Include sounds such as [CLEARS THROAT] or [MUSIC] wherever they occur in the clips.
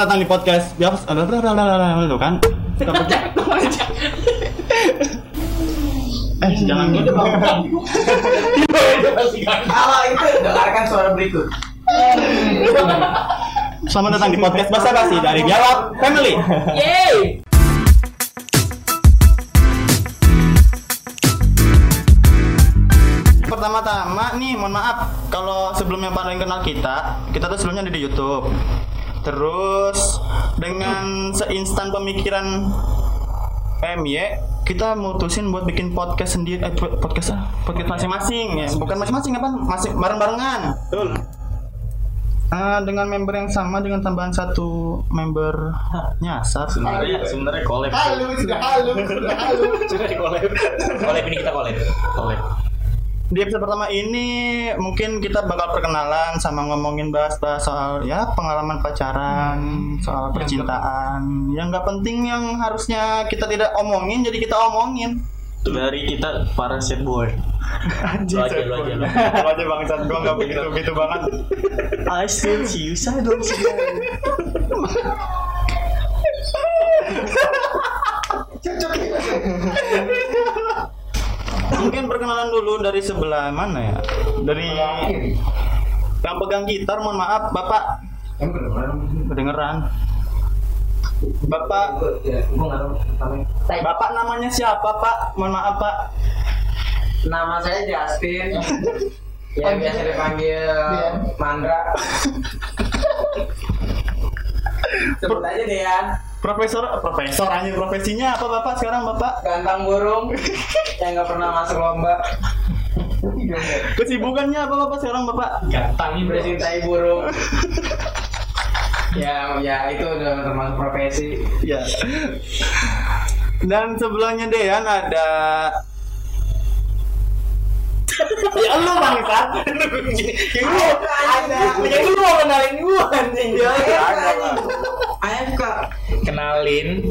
Selamat datang di podcast Bias ada itu kan. Eh, jangan gitu. Kalau itu dengarkan suara berikut. Selamat datang di podcast Basa Basi dari Biawak Family. Yeay! Pertama-tama nih, mohon maaf kalau sebelumnya pada yang kenal kita, kita tuh sebelumnya ada di YouTube. Terus dengan seinstan pemikiran MY, kita mutusin buat bikin podcast sendiri, eh, pod- podcast ah, podcast masing-masing ya, bukan masing-masing apa, masing bareng-barengan. Betul. Ah, dengan member yang sama dengan tambahan satu member nyasar sebenarnya sebenarnya collab. Halo, sudah halo, sudah halo. [LAUGHS] sudah collab ini kita collab. Collab Di episode pertama ini mungkin kita bakal perkenalan sama ngomongin bahas-bahas soal ya pengalaman pacaran, soal percintaan. Yang nggak penting yang harusnya kita tidak omongin jadi kita omongin. dari kita para set boy Anjing, Lu aja, lu aja, lu. Aja bangsat gua nggak begitu begitu banget. I still see you saya dong sih Mungkin perkenalan dulu dari sebelah mana ya? Dari yang pegang gitar, mohon maaf, Bapak kedengeran. Bapak, Bapak namanya siapa, Pak? Mohon maaf, Pak. Nama saya Justin. [LAUGHS] yang biasa dipanggil Mandra. [LAUGHS] Sebut aja deh ya. Profesor, profesor aja profesinya apa Bapak sekarang, Bapak? Gantang burung yang nggak pernah masuk lomba. Kesibukannya apa Bapak sekarang, Bapak? Gantang bercintai burung. ya, ya itu udah termasuk profesi. Ya. Dan sebelahnya Dean ada Ya lu bangsat. Ya lu ada. Ya lu mau kenalin gua anjing. Ya Ayah buka. Kenalin.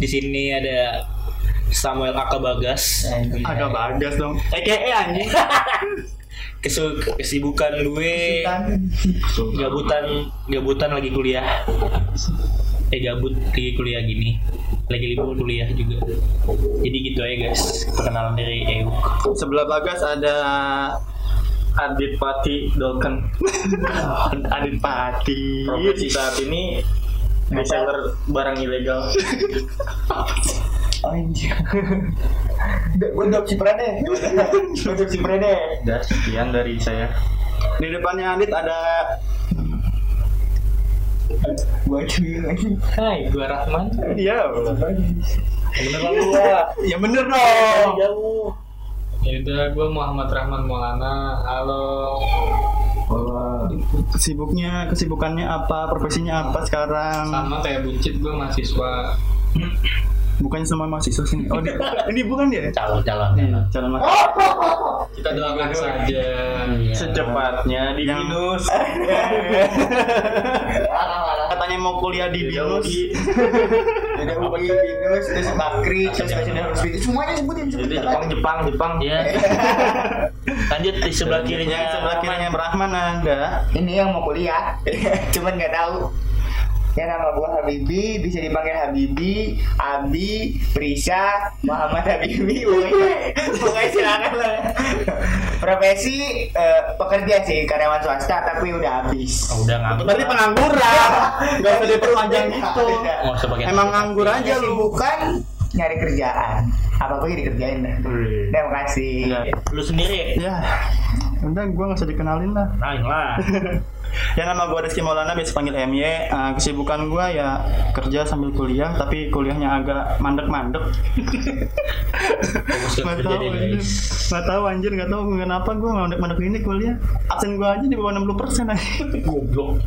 Di sini ada Samuel Aka Bagas Agak bagas dong. EKE anjing. [LAUGHS] Kesu kesibukan gue. Gabutan gabutan lagi kuliah. Eh gabut lagi kuliah gini. Lagi libur kuliah juga. Jadi gitu aja guys. Perkenalan dari Euk. Sebelah bagas ada Adit Pati Dolken. [LAUGHS] Adit Pati. profesi saat ini reseller barang ilegal Anjing. Gue adopsi Prade. Gue adopsi Prade. dan sekian dari saya Di depannya Adit ada Gue cuy. Hai gue Rahman Iya. bener lah gua Ya bener dong. jauh Ya udah, gue Muhammad Rahman Maulana. Halo. Kesibukannya, kesibukannya apa, profesinya apa sekarang? Sama kayak Buncit, gue mahasiswa. Bukannya semua mahasiswa sini. Oh, di- [LAUGHS] ini bukan dia? calon calon Iya, calon. calon mahasiswa. Kita doakan saja. secepatnya di Yang- minus [LAUGHS] Katanya mau kuliah di Binus. [LAUGHS] Ada UI, Binus, terus Bakri, terus Hospital. Semuanya sebutin jadi sebutin. Jepang Jepang Jepang ya [LAUGHS] lanjut di sebelah kirinya Yang sebelah kirinya Brahman ada. Ini yang mau kuliah, [LAUGHS] cuman nggak tahu. Ya nama gua Habibi, bisa dipanggil Habibi, Abi, Prisa, Muhammad Habibi, [LAUGHS] pokoknya, pokoknya silakan lah. Profesi eh, pekerja sih, karyawan swasta, tapi udah habis. Oh, udah nganggur Berarti pengangguran. [LAUGHS] Gak usah diperpanjang gitu. Nggak pakai Emang nganggur aja lu. Bukan nyari kerjaan, apa pun dikerjain dah. Terima kasih. lu sendiri Ya, udah gue gak usah dikenalin lah. lain lah [LAUGHS] Ya nama gue Rizky Maulana, biasa panggil MY. Eh, kesibukan gue ya kerja sambil kuliah, tapi kuliahnya agak mandek-mandek. fokus ke Gak kerja tahu, deh anjir. guys Gak tahu anjir, gak tahu kenapa gue mandek-mandek ini kuliah. Absen gue aja di bawah 60 persen goblok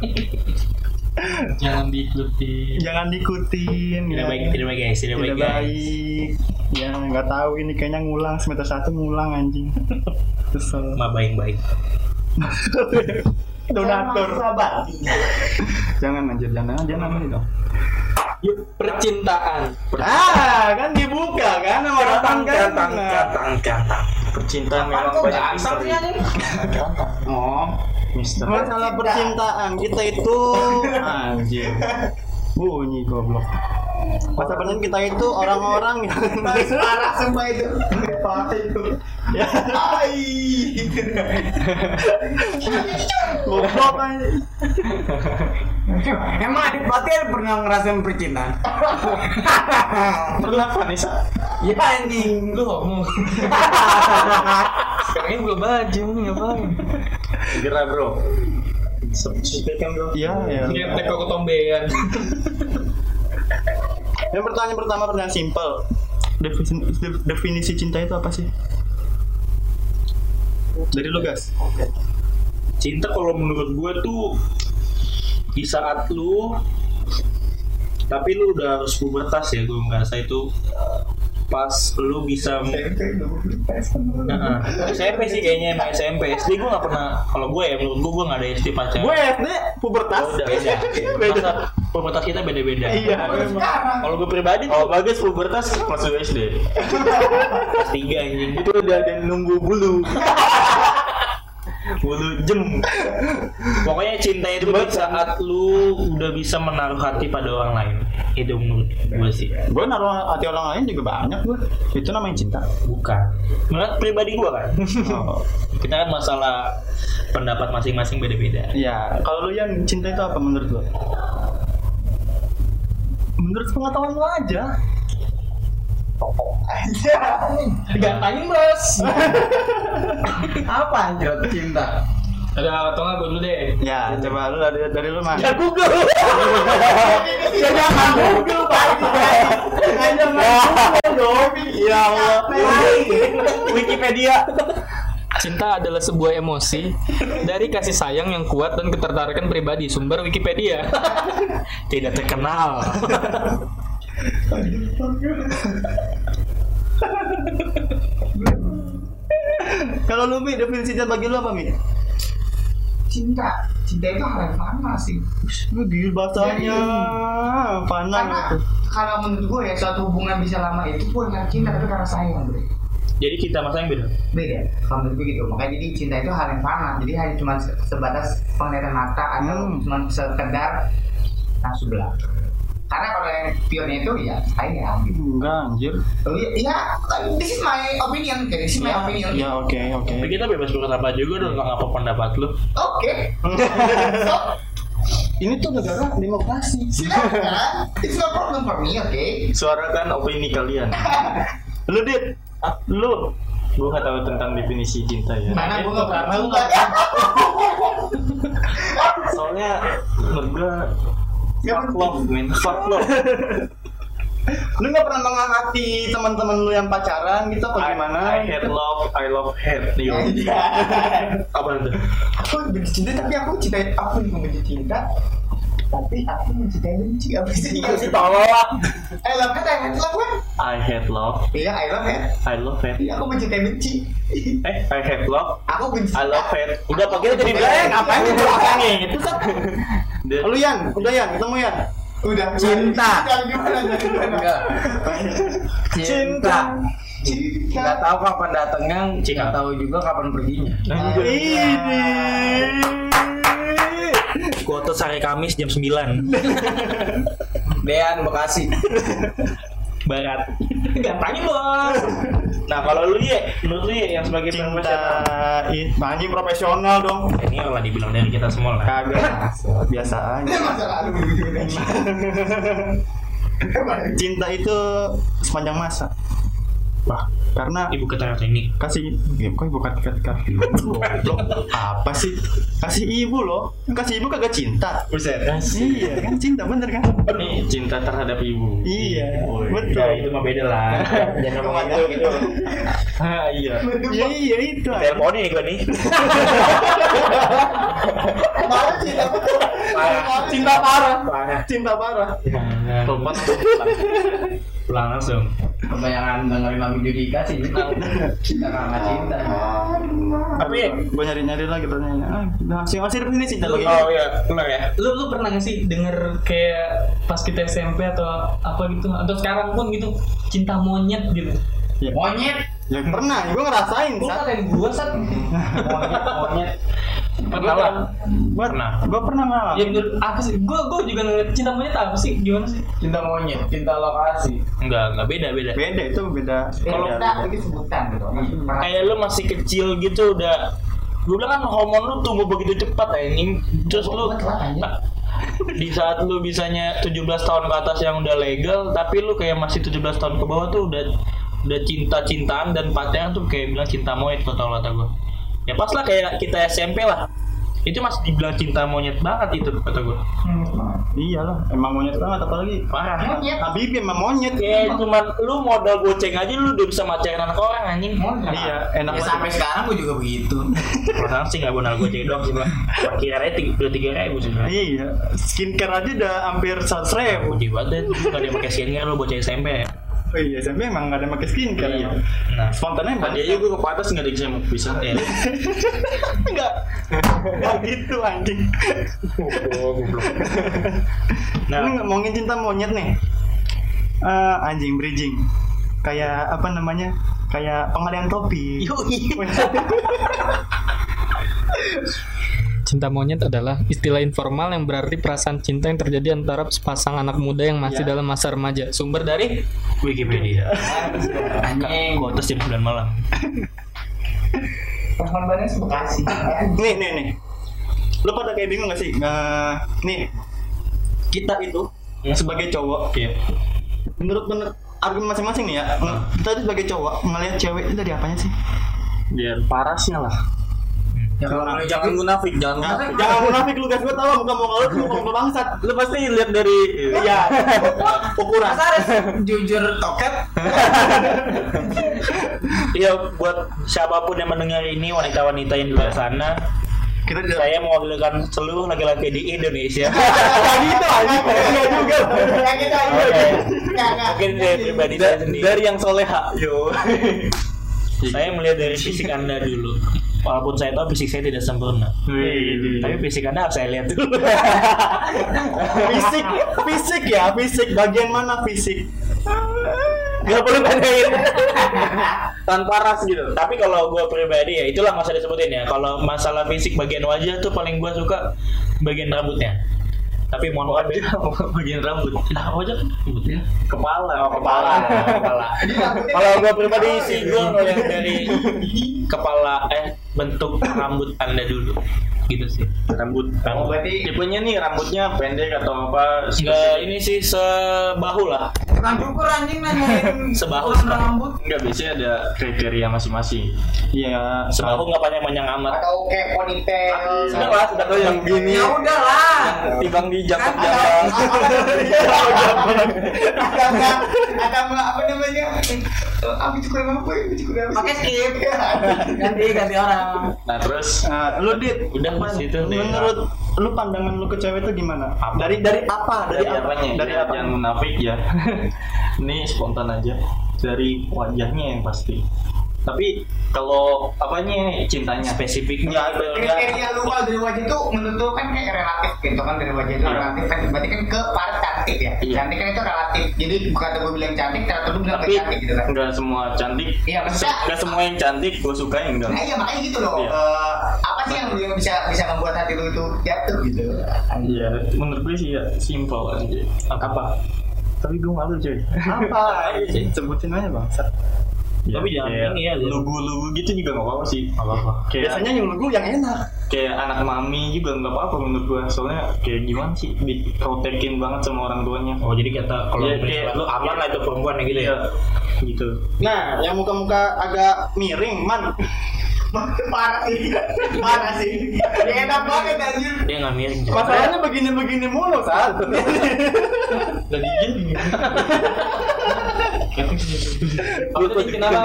Jangan diikuti. Jangan diikutin. tidak ya. baik tidak baik guys tidak, Tidak baik guys baik. Ya nggak tahu ini kayaknya ngulang semester satu ngulang anjing. [LAUGHS] Kesel. ma baik baik [LAUGHS] Donatur. Sabar. Jangan anjir, jangan jangan ini dong. Yuk, percintaan. Ah, kan dibuka kan sama orang kan. Kantang percintaan memang banyak misteri? Oh, Mister masalah percintaan kita itu [LAUGHS] anjir. Bunyi goblok. Masa penuh kita itu orang-orang yang Parah semua itu. Parah itu. ya Ai. goblok aja. Emang adik Fatih pernah ngerasain percintaan? Pernah Vanessa? Ya anjing. Lu ngomong. Sekarang ini belum baju ngapain? Segera bro. Sampaikan bro. Iya, ya. Ngetek kok ketombean. Yang pertanyaan pertama pertanyaan simpel. Definisi, definisi cinta itu apa sih? Dari lu gas. Cinta kalau menurut gue tuh di saat lu tapi lu udah harus pubertas ya gue ngerasa itu pas lu bisa Heeh. SMP sih kayaknya emang SMP SD gue gak pernah kalau gue ya menurut gue gue gak ada SD pacaran Gue SD pubertas. Oh, udah beda beda pubertas kita beda-beda Iya. kalau gue pribadi Oh bagus pubertas masuk SD. kelas tiga anjing Itu udah ada yang nunggu bulu. [LAUGHS] bulu jem. Pokoknya cinta itu di saat lu udah bisa menaruh hati pada orang lain. Itu menurut gue sih. Gue naruh hati orang lain juga banyak gue. Itu namanya cinta. Bukan. Menurut pribadi gue kan. Oh. [LAUGHS] Kita kan masalah pendapat masing-masing beda-beda. Ya, kalau lu yang cinta itu apa menurut lu? Menurut pengetahuan lu aja. Digantain bos. [LAUGHS] Apa anjir cinta? Ada atau nggak gue dulu deh. Ya, coba lu dari, dari lu mas. Ya Google. ya jangan Google Pak. Ya jangan Google dong. Ya Allah. Wikipedia. Cinta adalah sebuah emosi dari kasih sayang yang kuat dan ketertarikan pribadi. Sumber Wikipedia. [LAUGHS] Tidak terkenal. [LAUGHS] Kalau lu Mi, definisi cinta bagi lu apa Mi? Cinta, cinta itu hal yang fana sih. Lu gil bahasanya. Fana Karena gitu. kalau menurut gue ya suatu hubungan bisa lama itu bukan cinta tapi karena sayang bro. Jadi kita masa yang beda. beda kalau menurut gue gitu makanya jadi cinta itu hal yang fana jadi hanya cuma se- sebatas penglihatan mata atau Hmm. cuma sekedar nafsu belaka karena kalau yang pionnya itu ya gitu Enggak anjir. oh, iya, iya this is my opinion okay, this is my Ya, opinion ya oke oke. Tapi kita bebas berkata juga dong nggak apa pendapat lu. oke [LAUGHS] so Ini tuh negara demokrasi. silakan it's no problem for me oke Suarakan opini kalian. [LAUGHS] Lu dit, lu Gue gak tahu tentang definisi cinta ya. mana gue nggak pernah Soalnya menurut gue fuck love, man. Fuck love. [LAUGHS] lu nggak pernah mengamati teman-teman lu yang pacaran gitu apa gimana? I hate love, I love hate. Yo. [LAUGHS] Apa itu? aku benci cinta tapi aku cinta aku juga benci cinta tapi aku mencintai benci apa sih Tolong lah. I love it I hate love kan I hate love, iya I love it I love hate. Iya, aku mencintai benci. Eh, I hate love, Aku benci. I love hate. Udah pakai jadi blank. Iya. itu orangnya? Itu kan. Lu Yan, udah Yan, ketemu Yan. Udah. Cinta. Jangan gimana. Enggak. Cinta. Cinta. Nggak tahu kapan datangnya, Cinta. nggak tahu juga kapan perginya. Ini. Kuota sehari Kamis jam 9 Dean [LAUGHS] Bekasi. Barat. Gampangin bos. Nah kalau lu ya, menurut lu ya yang sebagai Cinta anjing profesional dong. Ini lah dibilang dari kita semua lah. Kagak. Biasa aja. Masa lalu. Cinta itu sepanjang masa. Wah, karena Ibu kata ini. kasih ya kok ibu kata kata [LAUGHS] apa sih kasih ibu loh kasih ibu kagak cinta Buset. iya kan cinta bener kan Ini cinta terhadap ibu. iya Woi. betul Ya itu mah beda lah. [LAUGHS] Jangan ngomong itu gitu. [LAUGHS] Ah, iya. iya iya itu Telepon nih gue nih. Malah cinta betul. cinta parah Parah. cinta parah Telepon Pulang langsung. Kebanyakan dengerin lagu Judika sih, cinta. Cinta karena cinta. Tapi gue nyari nyari lagi pertanyaannya ah, masih masih di sini cinta lagi Oh iya, benar ya. Lu lu pernah nggak sih denger kayak pas kita SMP atau apa gitu atau sekarang pun gitu cinta monyet gitu. Monyet. ya pernah gue ngerasain Lu Sat. ngatain gua sat. Monyet, monyet. Pernah lah. Gua Pernah. Gua pernah ngalamin. Ya menurut apa sih? Gue gue juga ngeliat cinta monyet apa sih? Gimana sih? Cinta monyet, cinta lokasi. Enggak, enggak beda beda. Beda itu beda. Kalau kita itu sebutan gitu. Kayak lu masih kecil gitu udah gue bilang kan hormon lu tumbuh begitu cepat anjing terus lu [LAUGHS] di saat lu bisanya 17 tahun ke atas yang udah legal tapi lu kayak masih 17 tahun ke bawah tuh udah udah cinta-cintaan dan pacaran tuh kayak bilang cinta monyet kata kata gue ya pas lah kayak kita SMP lah itu masih dibilang cinta monyet banget itu kata gue Iyalah, emang monyet banget apalagi parah Monyet. Habibie emang monyet. kayak cuman lu modal goceng aja lu udah bisa macarin anak orang anjing Iya, enak Ya banget. sampai sekarang gue juga begitu. [LAUGHS] perasaan sih nggak modal goceng doang sih bang kira-kira tiga udah tiga ribu sih. Iya, skincare aja udah hampir seratus ribu. Banget deh, nggak ada yang pakai skincare lu bocah SMP ya. Oh iya, SMP emang gak ada pakai skincare. Iya. Nah, Spontannya Tadi aja gue ke atas nggak ada yang bisa [LAUGHS] enggak. Enggak gitu anjing. Nah, Ini ngomongin cinta monyet nih. Eh, anjing bridging. Kayak apa namanya? Kayak pengalian topi. [LAUGHS] Cinta monyet adalah istilah informal yang berarti perasaan cinta yang terjadi antara sepasang anak muda yang masih dalam masa remaja. Sumber dari Wikipedia. Anjing. Kuotas jam 9 malam. Banyak Bekasi. nih, nih, nih. Lo pada kayak bingung gak sih? Nah, nih. Kita itu sebagai cowok, Iya. menurut menurut argumen masing-masing nih ya. Kita itu sebagai cowok ngelihat cewek itu dari apanya sih? Biar parasnya lah. Ya kalau boleh Jangan munafik, jangan Nah, munafik. jangan munafik lu guys, gua tahu muka muka lu muka muka bangsat. Lu pasti lihat dari Iya. Ukuran. Jujur toket? [LAUGHS] Iya, buat siapa pun yang mendengar ini wanita-wanita yang di luar sana, Kita tidak saya mewakilkan seluruh laki-laki di Indonesia. [LAUGHS] Iya juga. Kayak gitu aja. Oke. Nggak, nggak. Mungkin dari pribadi saya sendiri. dari yang soleha. Yo. [LAUGHS] Saya melihat dari fisik Anda dulu. Walaupun saya tahu fisik saya tidak sempurna. Tapi fisik Anda harus saya lihat dulu. [LAUGHS] fisik, fisik ya, fisik. Bagian mana fisik? Gak perlu tanyain. Tanpa ras gitu. Tapi kalau gue pribadi ya itulah masa disebutin ya. Kalau masalah fisik bagian wajah tuh paling gue suka bagian rambutnya. Tapi mohon maaf ya, bagian rambut. Nah, wajah kan rambut ya. Kepala. Oh, kepala, kepala. Kalau gue pribadi sih gue ngeliat dari kepala eh bentuk rambut anda dulu gitu sih. Rambut. Oh, berarti Tipenya nih rambutnya pendek atau apa? Enggak ini sih sebahu lah. Cukur anjing nanyain [LAUGHS] Sebahu, rambut Enggak biasanya ada kriteria masing-masing. Iya. Sebahu nggak panjang panjang amat. atau kayak ponytail. Sudah lah, sudah Atau yang gini. Ya udah lah. Timbang di Kan jangkap ada [LAUGHS] apa namanya? Eh, Aku cukur apa? Aku cukur apa? Pakai skip. Ganti ganti orang. Nah terus Nah, lu dit, Udah mas itu deh. menurut lu pandangan lu ke cewek itu gimana? Apa? Dari dari apa? Dari, dari apa? apanya? Dari apa? Jangan munafik ya. [LAUGHS] Ini spontan aja. Dari wajahnya yang pasti. Tapi kalau apanya cintanya spesifiknya itu Kriteria lu kalau dari wajah itu menurut lu kan kayak relatif gitu kan dari wajah itu Iya. relatif kan berarti kan ke paras cantik ya. Iya. Cantik kan itu relatif. Jadi bukan gue bilang cantik, ternyata lu bilang tapi cantik gitu kan. enggak semua cantik. Iya, maksudnya Enggak semua yang cantik gue sukain enggak. Nah iya makanya gitu loh. Iya. Eh, apa sih yang yang bisa bisa membuat hati lu itu jatuh gitu? Iya, menurut gue sih ya simple aja. Apa? Tapi gue malu cuy. Apa? [LAUGHS] Sebutin aja bangsat. Tapi jangan kayak ini ya, Lugu-lugu gitu juga gak apa-apa sih. apa-apa. Kayak Biasanya yang lugu yang enak. kayak anak mami juga nggak apa-apa menurut gue. Soalnya kayak gimana sih diprotekin banget sama orang tuanya. Oh jadi kata kalau misalnya kayak- lu aman lah itu perempuan ya gitu ya. Iya, gitu. Nah, yang muka-muka agak miring, man. Parah sih, parah sih. Dia enak banget anjir. Dia nggak miring. Masalahnya begini-begini mulu, saat. Jadi gini. Lu tadi kenapa?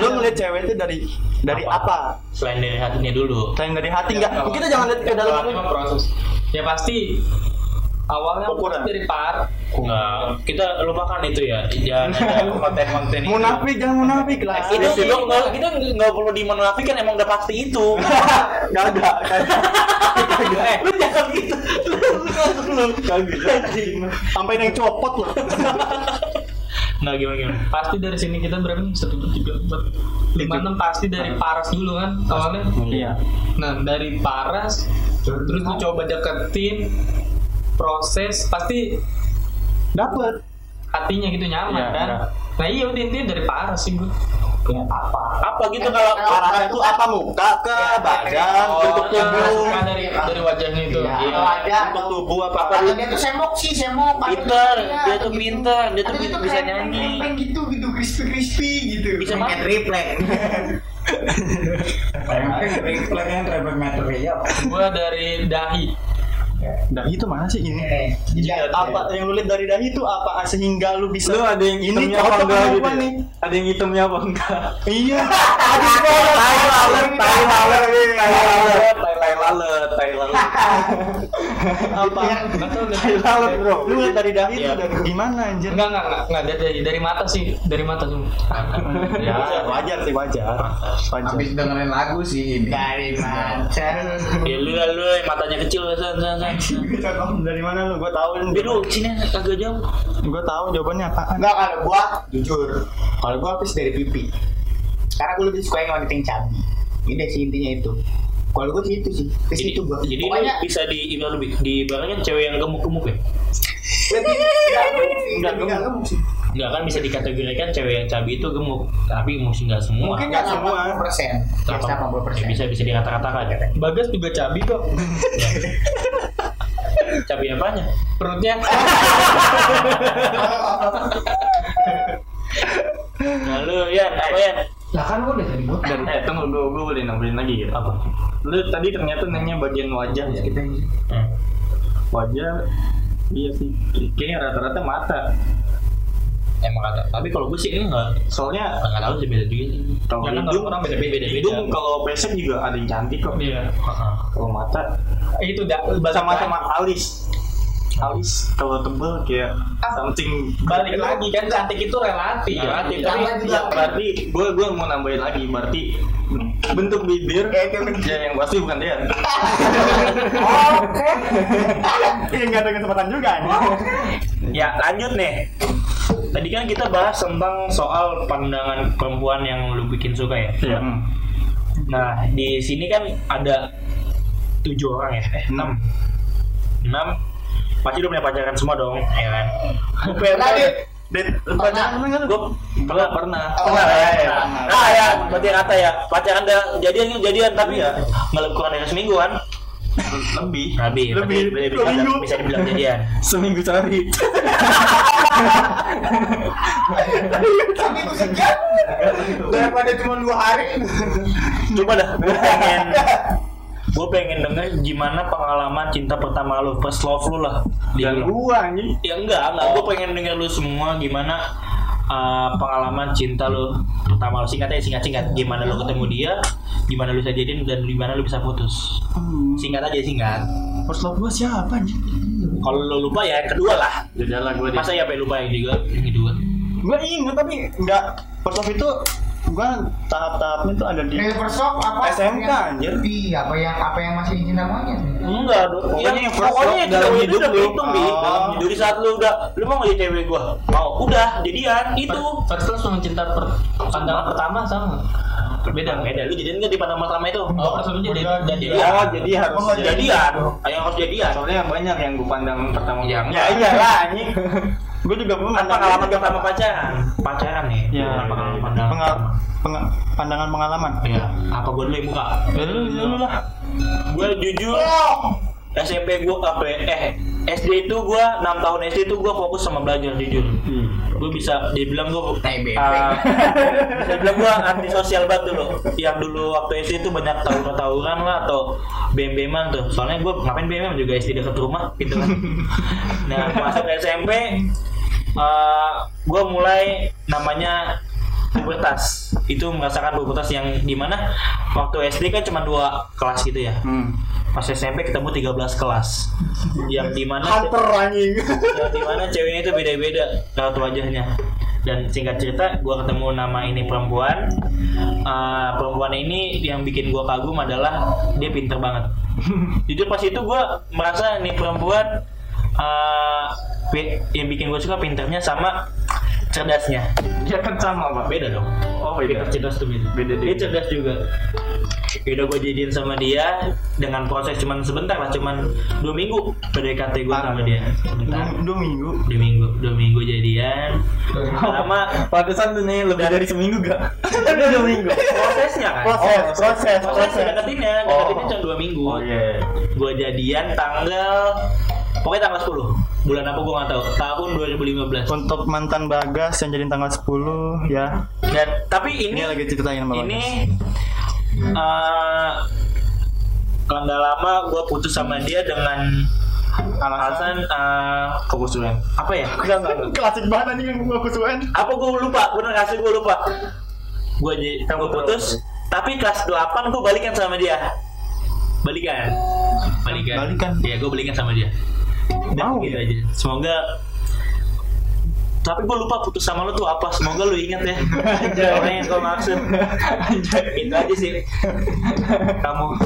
lu ngeliat cewek itu dari dari apa? Selain dari hatinya dulu. Selain dari hati enggak? Kita jangan lihat ke dalam proses. Ya pasti awalnya Ukuran. dari par. Enggak, kita lupakan itu ya. Jangan ada konten-konten itu. Munafik, jangan munafik lah. Itu sih lo nggak kita nggak perlu dimunafikan emang udah pasti itu. Kagak. Eh, lu jangan gitu. Lu. Sampai yang copot loh. Nggak gimana gimana. pasti dari sini kita berapa nih satu dua tiga empat lima enam pasti dari Paras dulu kan awalnya Iya. nah dari Paras terus lu coba deketin proses pasti Dapat. hatinya gitu nyaman Iya, kan iya. nah iya udah intinya dari Paras sih gue Apa gitu kalau Parah itu apa muka ke badan, bentuk Ya, tubuh, dari dari wajahnya itu Iya. Iya. Kalau ada bentuk tubuh apa? apa dia tuh semok sih semok Pinter, iya, dia tuh gitu. pinter, dia tuh bisa krempeng- nyanyi. gitu gitu crispy crispy gitu Bisa Kayak makan. triplek [LAUGHS] triplek yang triplek material gue dari dahi Dahi itu mana sih ini? Iya, Apa yang lu lihat dari dahi itu apa sehingga lu bisa Lu ada yang ini apa enggak gitu? ya? nih? Ada yang hitamnya apa enggak? Iya. [LAUGHS] Tai lalat, tai lalat, tai lalat, tai tai lalat, tai lalat. Apa? tahu dari Tai lalat, Bro. Lu lihat dari dahi itu Iya. dari gimana anjir? Enggak, enggak, enggak, enggak, dari, dari, dari mata sih, dari mata tuh. [LAUGHS] Ya, wajar sih wajar. Wajar. Habis dengerin lagu sih ini. dari mancan [LAUGHS] Ya lu lu matanya kecil san. Dari mana lu? Gua tahu. Biru sini agak jauh. Gua tahu jawabannya apaan. Enggak kalau gua jujur kalau gua habis dari pipi karena gua lebih suka yang wanita yang cabi ini sih intinya itu kalau gua sih itu sih ke situ gua jadi lu pokoknya bisa di ibarat lebih di ibaratnya cewek yang gemuk-gemuk ya? enggak gemuk sih Enggak lebih enggak gemuk sih Enggak kan bisa dikategorikan cewek yang cabi itu gemuk, tapi mesti enggak semua. mungkin Nggak nggak semua. persen ya Apa- 80 persen ya, bisa bisa dirata-ratakan ya. Bagas juga cabi kok. [LAUGHS] Cabi apanya? Perutnya. Nah lu ya apa ya? lah kan gua udah tadi gua Dan eh tunggu gue gue boleh nambahin lagi gitu. Apa? Lu tadi ternyata nanya bagian wajah ya. Hmm. Wajah iya sih. Kayaknya rata-rata mata. Emang kata. Tapi kalau gue sih enggak. Soalnya Enggak tahu sih beda juga sih. kalau hidung, orang beda-beda. hidung kalau pesek juga ada yang cantik kok. Iya. Kalau mata Itu dah sama-sama alis. Alis kalau tebel kayak something balik lagi kan cantik itu relatif. Relatif, Iya, tapi ya, berarti gue gue mau nambahin lagi berarti bentuk bibir Ya, itu ya yang pasti bukan dia oke [LAUGHS] Iya enggak ada kesempatan juga. Ya lanjut nih. Tadi kan kita bahas tentang soal pandangan perempuan yang lu bikin suka ya. Iya. Nah di sini kan ada tujuh orang ya, eh enam, enam. Pasti udah punya pacaran semua dong, ya kan? Gue pengen Dit? Pacaran gue pernah pernah Oh, pernah ya, iya, ya. Ah ya, berarti rata ya. Pacaran udah jadian jadian tapi ya nggak lebih kurang dari seminggu kan? lebih Lebih, Lebih, dua bisa, dibilang jadian. seminggu sehari tapi gua sekian daripada cuma dua hari Coba dah, gue pengen gue pengen denger gimana pengalaman cinta pertama lu, first love lu lah. Di dan gua anjing ya enggak, enggak. Gue pengen denger lu semua gimana uh, pengalaman cinta lu pertama lu singkat aja singkat singkat. Gimana lu ketemu dia, gimana lu bisa jadian dan gimana lu bisa putus. Singkat aja singkat. First love gua siapa anjir? Kalau lu lupa ya yang kedua lah. jadilah gue Masa ya lupa yang juga yang kedua. Gua ingat tapi enggak first love itu gua tahap-tahapnya tuh ada di love apa SMK, yang- anjir. iya apa yang apa yang masih cinta monyet Enggak. Pokoknya yang yang first pokoknya yang dalam itu hidup udah lu. berhitung, Bi. Oh. Dalam hidup. Di saat lu udah, lu mau jadi cewek gua? Mau. Udah, jadian. Itu. First love sama cinta per, pandangan pertama sama. Beda, beda. Lu jadian nggak di pandang pertama itu? Oh, love jadi jadi. oh jadi harus Oh, jadi Jadian. Ayo harus jadian. soalnya banyak yang gue pandang pertama Ya, kali. Ya iyalah anjing. [LAUGHS] Gua juga pernah pengalaman pertama pacaran. Pacaran nih. Ya, pengalaman pandangan. pengal penga- pandangan pengalaman. Iya. Apa gua dulu yang buka? Ya lu, ya lu lah. Gua jujur SMP gua apa ya? eh SD itu gua 6 tahun SD itu gua fokus sama belajar jujur. Gue bisa dibilang gue TBP. bisa bilang gue anti sosial banget dulu. Yang dulu waktu SD itu banyak tawuran-tawuran lah atau bem-beman tuh. Soalnya gue ngapain bem juga SD dekat rumah gitu kan. Nah masuk SMP, gue mulai namanya pubertas. Itu merasakan pubertas yang di mana waktu SD kan cuma dua kelas gitu ya. Hmm. Pas SMP ketemu 13 kelas. Yang di mana Hunter anjing. yang di mana ceweknya itu beda-beda raut wajahnya dan singkat cerita gue ketemu nama ini perempuan Eh, perempuan ini yang bikin gue kagum adalah dia pinter banget [LAUGHS] jujur pas itu gue merasa nih perempuan pi- yang bikin gue suka pinternya sama cerdasnya. Dia kan sama pak. Beda dong. Oh Pintar cerdas tuh beda. Beda Dia cerdas juga. Ya udah gue jadian sama dia dengan proses cuman sebentar lah, cuman dua minggu PDKT gue sama dia. Sebentar. Dua minggu. Dua minggu, dua minggu jadian. Lama Pantesan tuh nih lebih dari seminggu gak? Udah [LAUGHS] dua minggu. prosesnya kan. Proses, proses, Proses proses. deketinnya, deketinnya cuma dua minggu. Oh iya. Gue jadian tanggal pokoknya tanggal 10 bulan apa gue nggak tahu tahun 2015 Untuk mantan Bagas yang jadi tanggal 10 ya. dan tapi ini Ini lagi ceritain sama Bagas. ini eh nggak lama gue putus sama dia dengan alasan eh, Kebusulan. apa ya [LAUGHS] Enggak, enggak, enggak. Klasik banget anjing yang gua kusuan. apa gue lupa bener kasih gue lupa gue jadi gue putus tapi kelas 8 gue balikan sama dia balikan balikan Balikan? iya gue balikan sama dia Mau. gitu aja. Semoga tapi gue lupa putus sama lo tuh apa. Semoga lo inget ya. Orang yang gue maksud. Itu aja sih. Kamu. [LAUGHS]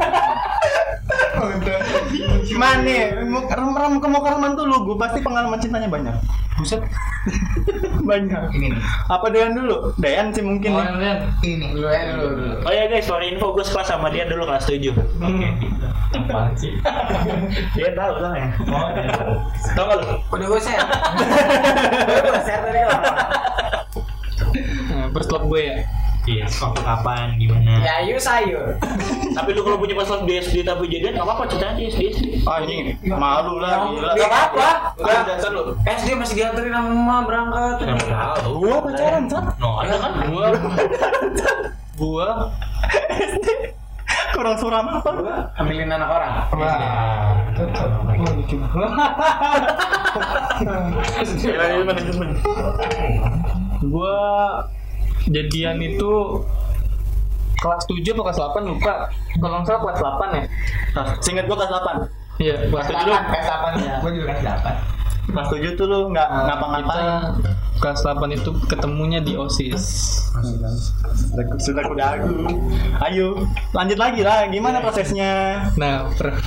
Eh, Mana nih? Mau ram ke mau Karman tuh lugu pasti pengalaman cintanya banyak. Buset. [LAUGHS] banyak. Ini nih. Apa Dayan dulu? Dayan sih mungkin Oh, nih. Ini dulu ya dulu. oh ya guys for info gue sekelas sama dia dulu kelas 7 oke Apaan sih? [LAUGHS] dia tahu kan ya tau gak lu Udah gue share. [LAUGHS] Gue share tadi lah. Nah, first love gue ya. Iya waktu kapan gimana Ya yuk sayur. [LAUGHS] tapi lu kalau punya pasangan di SD tapi jadian gak apa-apa cerita aja SD SD Ah ini malu lah gila. Gak apa-apa. Udah, dasar lu. SD masih dianterin sama mama berangkat. tahu Gua pacaran, Sat. no ada kan Gua gua Kurang suram apa? Ambilin anak orang. gua [LAUGHS] jadian itu kelas 7 atau kelas 8 lupa. Kalau nggak salah kelas 8 ya. Nah, Seinget gua kelas 8. Iya, kelas 7 lu. Kelas 8 ya. Gue juga kelas 8. Kelas 7 tuh lu nggak Kita ngapa-ngapain. kelas 8 itu ketemunya di OSIS. Sudah kuda aku. Ayo, lanjut lagi lah. Gimana prosesnya? Nah, per-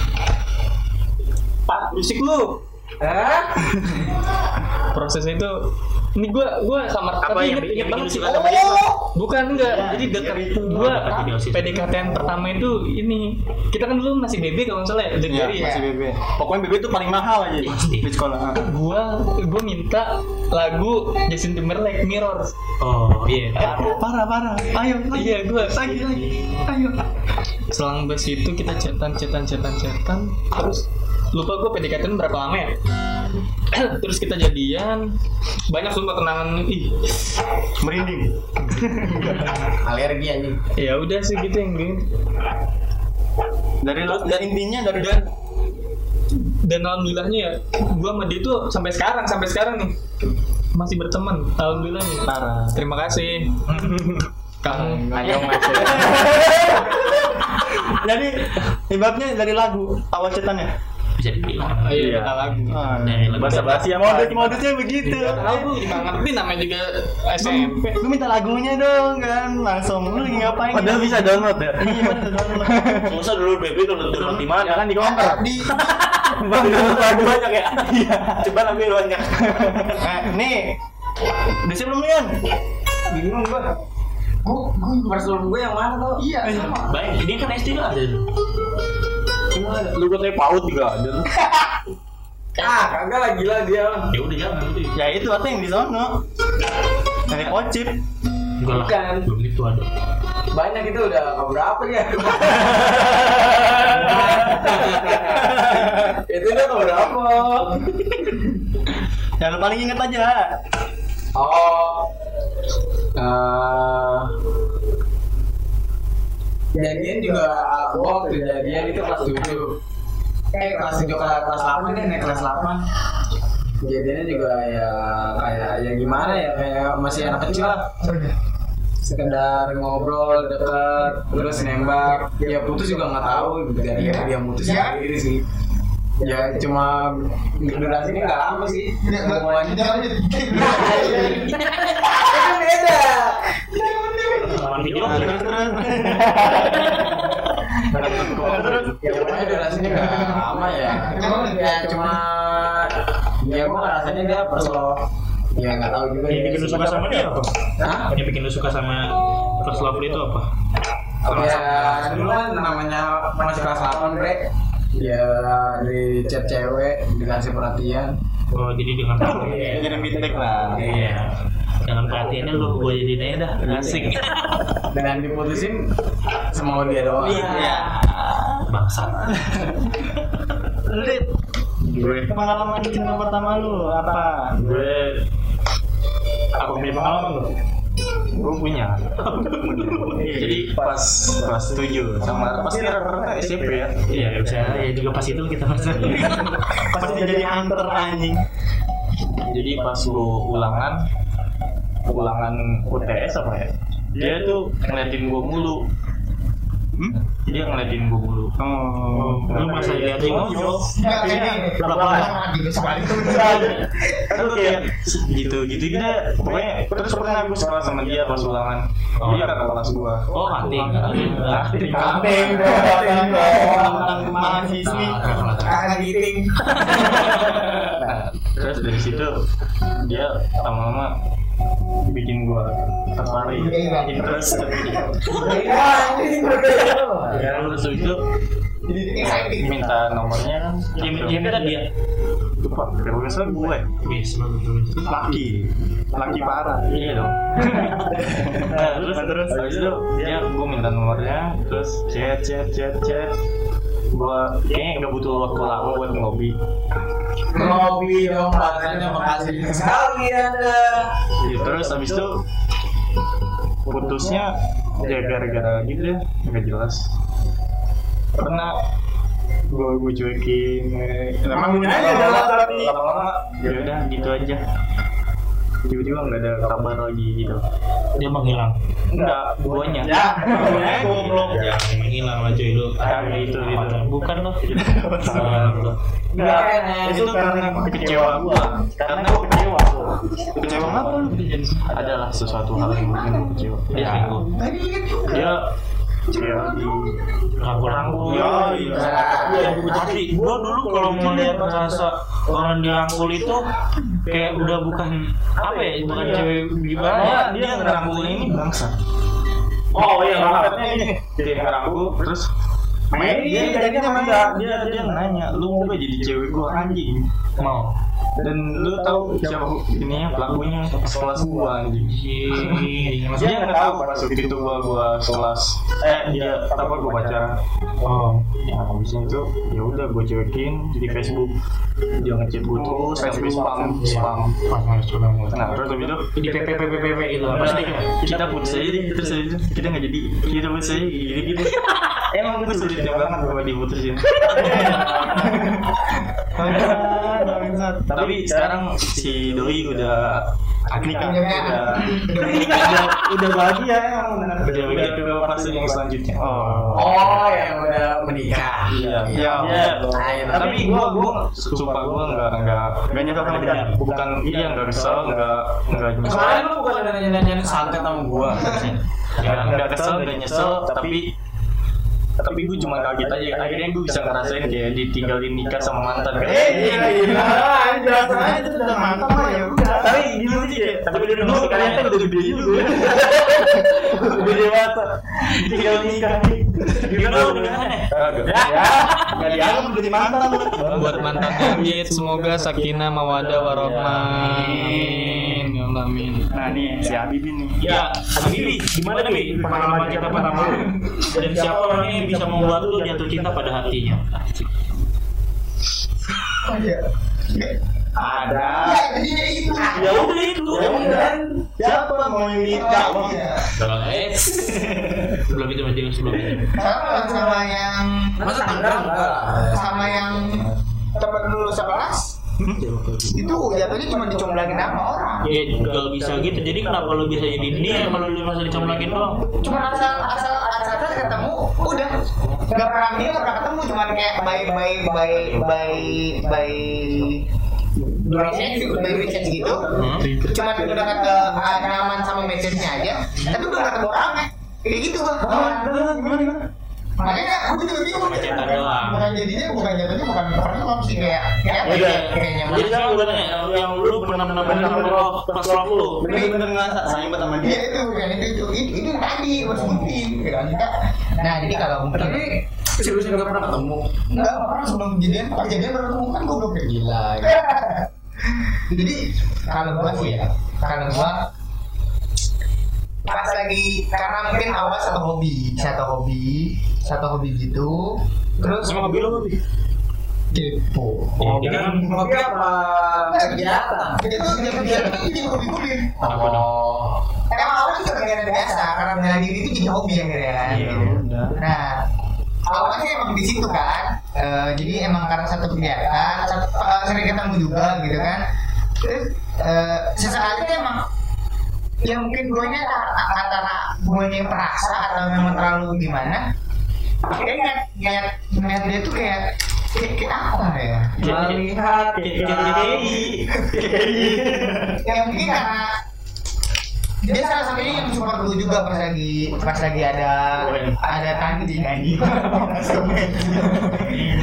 pak berisik lu Hah? [LAUGHS] prosesnya itu ini gua gua sama Apa tapi yang inget, inget yang banget sih. apa? Bukan enggak. Ya, Jadi dekat itu. Oh, OSIS. PDKT yang pertama itu ini. Kita kan dulu masih BB kalau nggak salah ya, Iya, ya. masih BB. Pokoknya BB itu paling mahal aja di sekolah. Ah. Gua gua minta lagu Justin Timberlake Mirror. oh iya Parah, parah, parah. Ayo, lagi. Iya, gua lagi, lagi. Ayo. selang bus itu kita chatan chatan chatan chatan terus lupa gue PDKT berapa lama ya [CLEARS THROAT] terus kita jadian banyak sumpah kenangan ih Merinding. [LAUGHS] Alergi anjing. ya udah sih gitu yang gini Dari dan intinya dari dan dan alhamdulillahnya ya gue sama dia tuh sampai sekarang sampai sekarang nih masih berteman alhamdulillah nih Parah. terima kasih [LAUGHS] kamu Ayo masuk. [LAUGHS] Jadi ibaratnya dari lagu awal cetannya. Bisa dibilang ayo Iya. kita lagu Ah, dari lagu Bahasa basi yang modus modusnya begitu. tahu gue juga ngerti namanya juga SMP Lu minta lagunya dong kan langsung lu lagi ngapain? Padahal bisa download ya. Iya, bener, download. Masa dulu baby download download di mana? Ya kan di komputer. [LAUGHS] Di Bang lagu banyak ya. Coba ambil banyak. Eh, nih. Udah siap belum Lian? Bingung gue. Gue gue first love gue yang mana tuh? Iya sama. Baik, ini kan SD lah ada. Lu katanya paut juga ada. Ah kagak lah gila dia. Ya udah jangan udah. Ya itu apa yang di sono? Dari Ocip. Enggak lah. Bukan. Belum itu ada. Banyak itu udah keberapa dia? [LAUGHS] itu udah keberapa? Ya lu paling inget aja. Oh. Eh jadian juga aku waktu jadian itu kelas 7 eh kelas 7 ke kelas 8 deh naik kelas 8 jadiannya juga ya kayak ya gimana ya kayak masih anak kecil lah. Sekedar ngobrol deket terus nembak. Ya putus juga nggak tahu dari dia putus sendiri sih ya cuma durasinya nggak lama sih hubungannya itu beda Lawan video. ya pokoknya durasinya nggak lama ya ya cuma ya gue rasanya dia love ya nggak tahu juga Yang bikin lu suka sama dia apa? Hah? Yang bikin lu suka sama first love itu apa? ya dulu kan namanya masih kelas 8 bre ya di chat cewek dikasih perhatian Oh jadi dengan perhatian. Jadi mitek lah. Iya. Dengan perhatiannya lu gue jadi aja dah asik. dengan diputusin semau dia doang Iya. Bangsat. Lit. Gue Pengalaman cinta pertama lu apa? gue aku punya pengalaman lu. Gue punya. Jadi pas kelas 7 sama pasti rata-rata SMP ya. Iya bisa. Ya juga pas itu kita masuk. [LAUGHS] Pasti jadi hunter anjing. jadi pas gue ulangan ulangan UTS apa ya? Dia tuh ngeliatin gue mulu. Hmm? Dia ngeliatin gue mulu Oh. Lu masa liatin Enggak ini belakang gitu sekali tuh. kan gue kayak gitu gitu gitu deh pokoknya terus pernah gue sekolah sama dia pas ulangan Oh. dia kakak kelas gue Oh kanting. Kanting. Kambing dong, kambing dong. Tentang mahasiswi. Kakak giting. nah terus dari situ dia lama-lama bikin gua tertarik. Terus ya terus itu minta nomornya. Kan Dia dia minta dia. lupa. Kalau nggak salah gue bagus. Laki. Laki parah. iya dong. [LAUGHS] Nah terus terus habis itu dia gue minta nomornya. Terus chat chat chat chat gua kayaknya nggak butuh waktu lama buat ngopi ngopi dong rasanya makasih. Sekali anda Ya, terus habis itu putusnya ya gara-gara gitu deh nggak jelas. Pernah gue gue cuekin eh, Emang aja jalan tapi. lama-lama ya udah gitu aja tiba-tiba nggak ada kabar lagi gitu Dia menghilang. enggak guanya Ya, eh, goblok. Ya menghilang lah cuy lu. Ah, itu, itu. Bukan lu. enggak itu karena kecewa gua karena gua kecewa Kecewa apa lu? adalah sesuatu hal yang bikin gua kecewa Dia selingkuh. dia kayak di Rangkul-rangkul. Ya, iya. Iya, tapi gua dulu kalau melihat rasa orang dirangkul itu kayak udah bukan apa ya, bukan cewek gimana ya, dia ngerangkul ini. bangsa Oh iya, bangsatnya ini. jadi ngerangkul terus Main. dia dia dia nanya lu mau gak jadi cewek gua anjing. Mau. Dan lu tahu siapa ininya pelakunya pas kelas gua anjing. Iya, dia nggak tahu pas itu gua gua kelas eh dia apa gua pacaran. Oh, ya habisnya itu ya udah gua cuekin di Facebook. Dia ngechat gua terus sampai spam spam. Pas masuk banget. nah terus habis itu Di PPPPP itu apa sih? kita putus aja deh terus habis kita nggak jadi kita putus aja gitu gitu [LAUGHS] emang itu sulitnya banget kalau diputusin [LAUGHS] tapi sekarang si doi udah nikah udah udah udah bahagia. udah udah ke fase yang selanjutnya. Oh. oh yang udah menikah. Iya. Iya. iya. Ayo, tapi gua gua sumpah gua nggak nggak Nggak nyesel sama dia? bukan iya nggak kesel nggak nggak nyesel. Kemarin lu bukan ada nanya-nanya santet sama gua. Nggak nggak kesel nggak nyesel tapi tapi gue cuma kaget aja akhirnya gue bisa ngerasain kayak ditinggalin nikah sama mantan kan. Eh, gila. Jelas aja itu udah mantap mah ya. Udah. tapi gitu sih kayak tapi udah dulu kalian kan udah gede juga. [LAUGHS] Udah dewasa. Tinggal nikah. Gimana? Lu nikahannya? Ya, nggak dianggap udah mantan. Buat mantan Agit, semoga sakinah mawadah warahmah. Amin. Ya Allah, amin. Nah nih si Habibie nih. Ya, Habibi, gimana nih pengalaman kita pertama lu? Dan siapa orang yang bisa membuat lu jatuh cinta pada hatinya? Ada. Ya udah itu. Ya udah. Siapa mau yang? Kalau eh, sebelum itu masih sebelum itu. Sama sama yang masa tanggal enggak sama yang teman lulus sekelas itu jatuhnya cuma dicomblangin sama orang. Ya kalau bisa gitu, jadi kenapa lu bisa jadi dia kalau lu masa dicomlakin doang? Cuma asal asal asal ketemu udah nggak pernah dia nggak pernah ketemu cuman kayak by by by by by message by message gitu Hmm? cuman udah kata nyaman sama message-nya aja tapi udah nggak ketemu orangnya kayak gitu bang Gimana gimana? Makanya aku juga bingung cetak doang. bukan jadinya bukan jatuhnya bukan pernah sih kayak kayak apa Udah. ya kayaknya Jadi sekarang gue tanya yang, yang lu pernah pernah pernah pernah pas love lu. Bener-bener ngerasa sayang banget sama Iya dia. itu bukan itu itu itu, tadi harus buktiin gitu kan nah jadi kalau mungkin Tapi serius nggak pernah ketemu. enggak nggak pernah sebelum kejadian pas kejadian baru ketemu kan gue belum kayak Gila. [LAUGHS] jadi kalau gua sih ya kalau gua pas lagi karena mungkin awal satu hobi satu hobi satu hobi gitu terus Sama mobil lu lebih. kepo jadi kan Hobi apa? Kegiatan. itu kegiatan itu jadi hobi hobi apa dong? Oh. emang awal juga kegiatan biasa karena bela diri itu jadi hobi akhirnya kan Iya, udah. nah awalnya emang di situ kan Eh, jadi emang karena satu kegiatan satu, eh, sering ketemu juga gitu kan terus eh, sesekali emang ya mungkin guanya a- antara guanya yang perasa atau memang terlalu gimana? Kayak ngeliat ngeliat ngeliat dia tuh kayak kayak, kayak apa ya? Melihat ya mungkin karena dia salah satunya yang support gue juga pas lagi pas lagi ada ada tanding anjing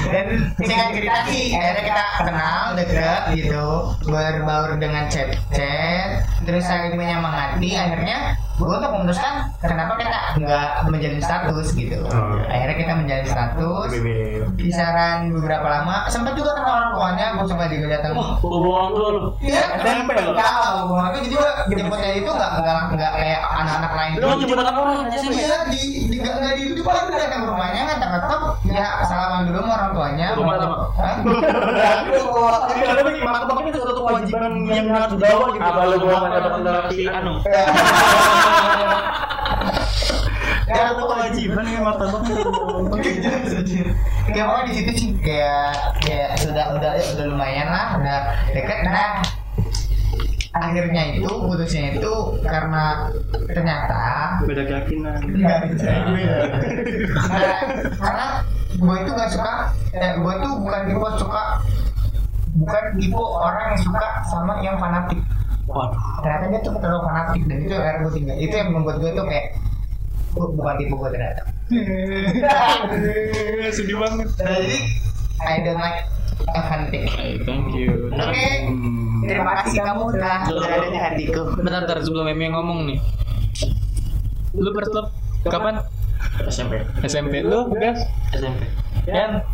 dan singkat cerita sih akhirnya kita kenal deket gitu berbaur dengan chat chat terus saling menyemangati akhirnya gue untuk memutuskan kenapa kita nggak menjalin status gitu akhirnya kita menjalin status kisaran beberapa lama sempat juga kenal orang tuanya gue sempat juga datang Hubungan lu lu. Iya, SMP lu? Tahu, itu jadi gua jemputnya itu nggak nggak nggak kayak anak-anak lain. Lu jemput anak orang SMP? Iya, di di nggak nggak di itu paling datang ke rumahnya nggak tetap ya salaman dulu sama orang tuanya. Rumah sama? Hah? [LAUGHS] Jadi ada lagi martabak itu suatu kewajiban yang harus dibawa gitu. Apa lu gua nggak dapat si anu? [LAUGHS] Ya [LAUGHS] ada kewajiban ya martabak. Ya pokoknya di situ sih kayak kayak sudah udah ya udah lumayan lah, udah deket. Nah, akhirnya itu putusnya itu karena ternyata Beda keyakinan. Enggak bisa. Nah, karena gue itu gak suka, eh, gue tuh bukan tipe suka, bukan tipe orang yang suka sama yang fanatik. Waduh. Ternyata dia tuh terlalu fanatik dan itu yang akhirnya gue tinggal. Itu yang membuat gue tuh kayak bu- bukan tipe gue ternyata. [LAUGHS] Sedih banget. Nah, jadi I don't like a fanatic. Thank you. Oke, terima kasih kamu udah berada di hatiku. Bentar, bentar sebelum Emi yang ngomong nih. Lu first love kapan? SMP. SMP. Lu, Gas? SMP. Yan?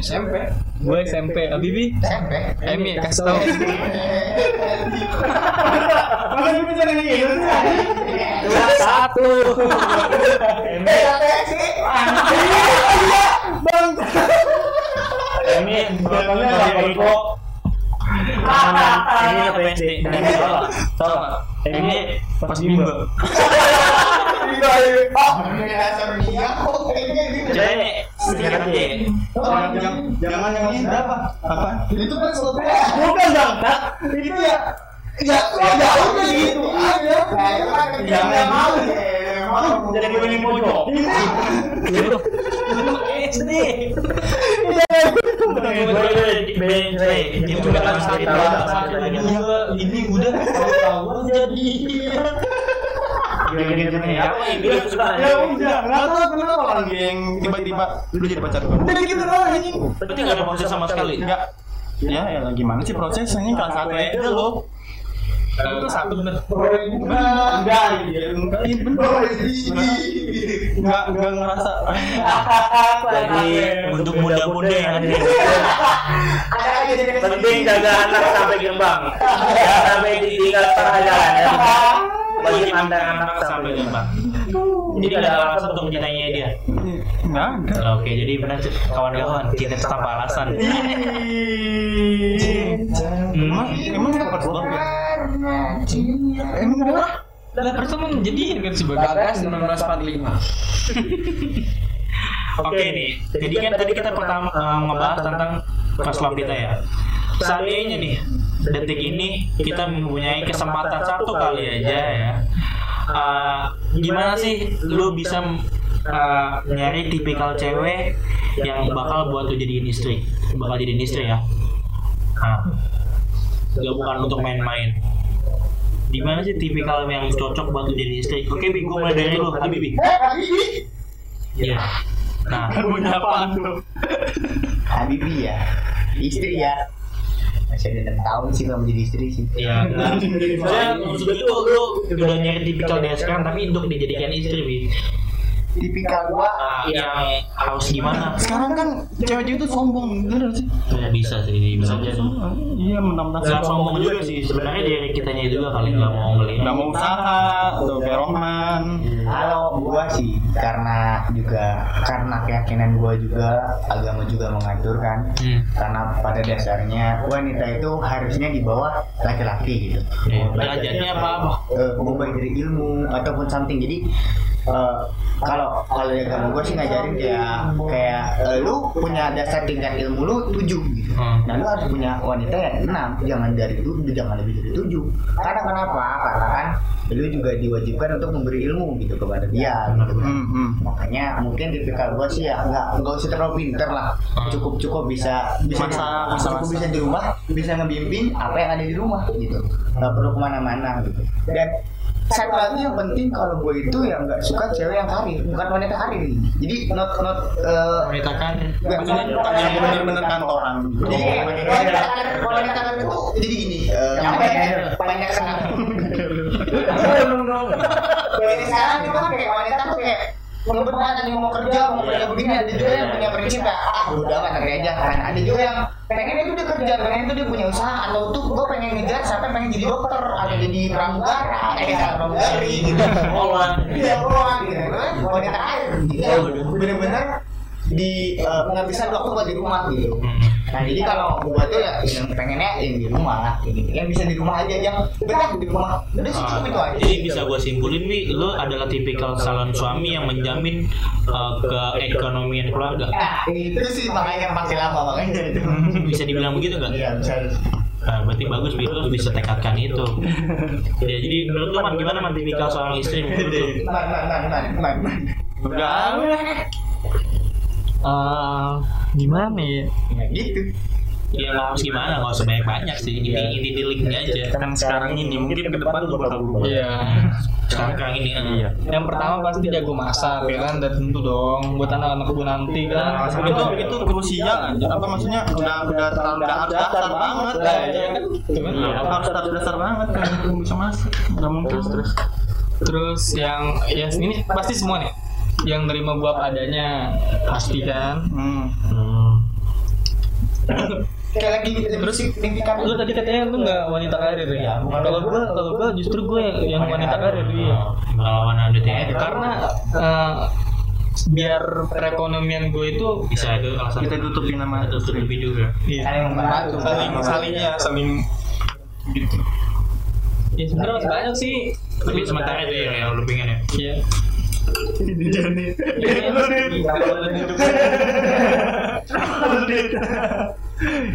SMP. Gue SMP. Abibi? SMP. Emi, kasih tau. Masa lu bisa nanya gitu satu. Eh, apa sih? Ini bukannya apa kok? Ini apa SD? Ini salah. Salah. Ini pas bimba. Ini dia. Gitu. Jadi. Jangan yang ini berapa? Apa? itu kan sesuatu Bukan bang, itu ya. ya ya udah gitu aja Jangan mau gitu. mau Jadi gue ini pojok. Itu kan sakit Ini udah jadi. Suka? Ya udah, nggak tahu kenapa lagi yang tiba-tiba lu jadi pacar gua. Udah gitu doang anjing. Berarti nggak ada proses sama sekali. Enggak. Ya, ya gimana sih prosesnya ini kelas satu aja lo. Itu satu bener. Enggak, iya, enggak, iya. Enggak, enggak ngerasa. Jadi untuk muda-muda yang ada di penting jaga anak sampai gerbang sampai ditinggal setengah jalan ya bagi pandang anak sampai gerbang jadi gak ada alasan untuk mencintainya dia Enggak, enggak. oke jadi benar kawan-kawan kita itu tanpa alasan Emang, emang kita pas love ya? Emang kenapa? Lah pertama menjadi kan sebagai Bagas 1945. [LAUGHS] oke nih jadi kan tadi kita pertama eh, ngebahas tentang pas love kita ya seandainya nih detik ini kita mempunyai kesempatan satu kali aja ya Eh, gimana sih lu bisa eh, nyari tipikal cewek yang bakal buat lu jadiin istri bakal jadiin istri ya nah, gak bukan untuk main-main Gimana sih tipikal yang cocok buat lu jadi istri? Oke, Bi, gue mulai dari lu, Habib, Bi. Iya. Nah, punya apaan tuh? Habibie ya istri ya masih ada enam tahun sih belum jadi istri sih ya. Soalnya maksud gue tuh lu udah nyari tipikal dia sekarang tapi untuk dijadikan istri, Bi. tipikal gua Nah, yang harus gimana? Sekarang kan cewek-cewek itu sombong, bener sih? Ya bisa sih, bisa jadi. Iya, menang-menang Gak sombong juga sih, sebenarnya dari kitanya juga kali nggak mau ngelihat. Nggak mau usaha, tuh kayak Rohman. Kalau gua sih karena juga karena keyakinan gua juga agama juga mengatur kan. Hmm. karena pada dasarnya wanita itu harusnya di bawah laki-laki gitu. Ya, Mau baik derajatnya eh, mau baik dari ilmu ataupun something. Jadi eh, kalau kalau agama gue sih ngajarin kayak kayak eh, lu punya dasar tingkat ilmu lu tujuh gitu Hmm. nah lu harus punya wanita yang enam jangan dari itu jangan lebih dari tujuh. Karena kenapa? Karena kan lu juga diwajibkan untuk memberi ilmu gitu kepada dia gitu kan. Hmm, hmm. makanya mungkin tipikal gue sih ya nggak nggak usah terlalu pinter lah. Cukup cukup bisa bisa Masak, bisa cukup bisa di rumah bisa ngebimbing apa yang ada di rumah gitu. Nggak perlu ke mana-mana gitu. Dan satu lagi yang penting kalau gue itu yang nggak suka cewek yang karir bukan wanita karir. Jadi not not eh, Wanita kan nggak Yang bener-bener kantoran. jadi wanita karir. wanita karir itu jadi gini eh, apa ya banyak sekarang sekarang itu kan kayak wanita tuh kayak banget nih mau kerja mau kerja begini ada juga yang punya prinsip kayak ah udah kan nanti aja kan ada juga yang pengen itu dia kerja pengen itu dia punya usaha atau tuh gue pengen ngejar sampai pengen jadi dokter atau jadi pramugara eh pramugari gitu Poluan. iya poluan gitu kan wanita air gitu bener-bener di eh, penghabisan waktu buat di rumah gitu Nah jadi kalau gua tuh ya yang pengennya yang di rumah, gitu. yang bisa di rumah aja, yang betah di rumah. Udah sih cukup itu aja. Ah, Jadi bisa gue simpulin, Wi, lo adalah tipikal calon suami yang menjamin uh, keekonomian keluarga. Nah itu sih makanya yang pasti lama makanya itu. Bisa dibilang begitu nggak? Iya bisa. Nah, berarti bagus, Bi. Lo bisa tekadkan itu. Ya, jadi menurut lo, Man, gimana Man tipikal seorang istri menurut lo? Man man man man man man. Eh, gimana ya? Ya gitu. Ya nggak harus gimana, nggak usah banyak-banyak sih. Inti inti di linknya aja. Kan sekarang ini mungkin ke depan gue bakal berubah. Iya. [LAUGHS] Sekarang ini, Iya. Yang pertama pasti jago masak ya kan, dan tentu dong buat anak-anak gue nanti kan. itu itu krusial aja. Apa maksudnya udah udah terlalu udah harus dasar banget. Lah, iya kan? Kan. Iya. Harus harus dasar banget kan bisa masuk. Enggak mungkin terus. Terus yang ya ini pasti semua nih yang nerima gua apa adanya pasti kan. Hmm. Kayak lagi terus signifikan. Lu tadi katanya lu nggak wanita karir ya? Kalau gua kalau gua justru gua yang, yang wanita karir iya. Melawan ada ya. Karena eh, biar perekonomian gue itu Bisa itu alasan Kita tutupin nama itu tutupi juga. iya, Saling membantu. saling saling ya saling gitu. Ya sebenarnya masih banyak sih. Tapi sementara itu ya yang lu pengen ya. Iya.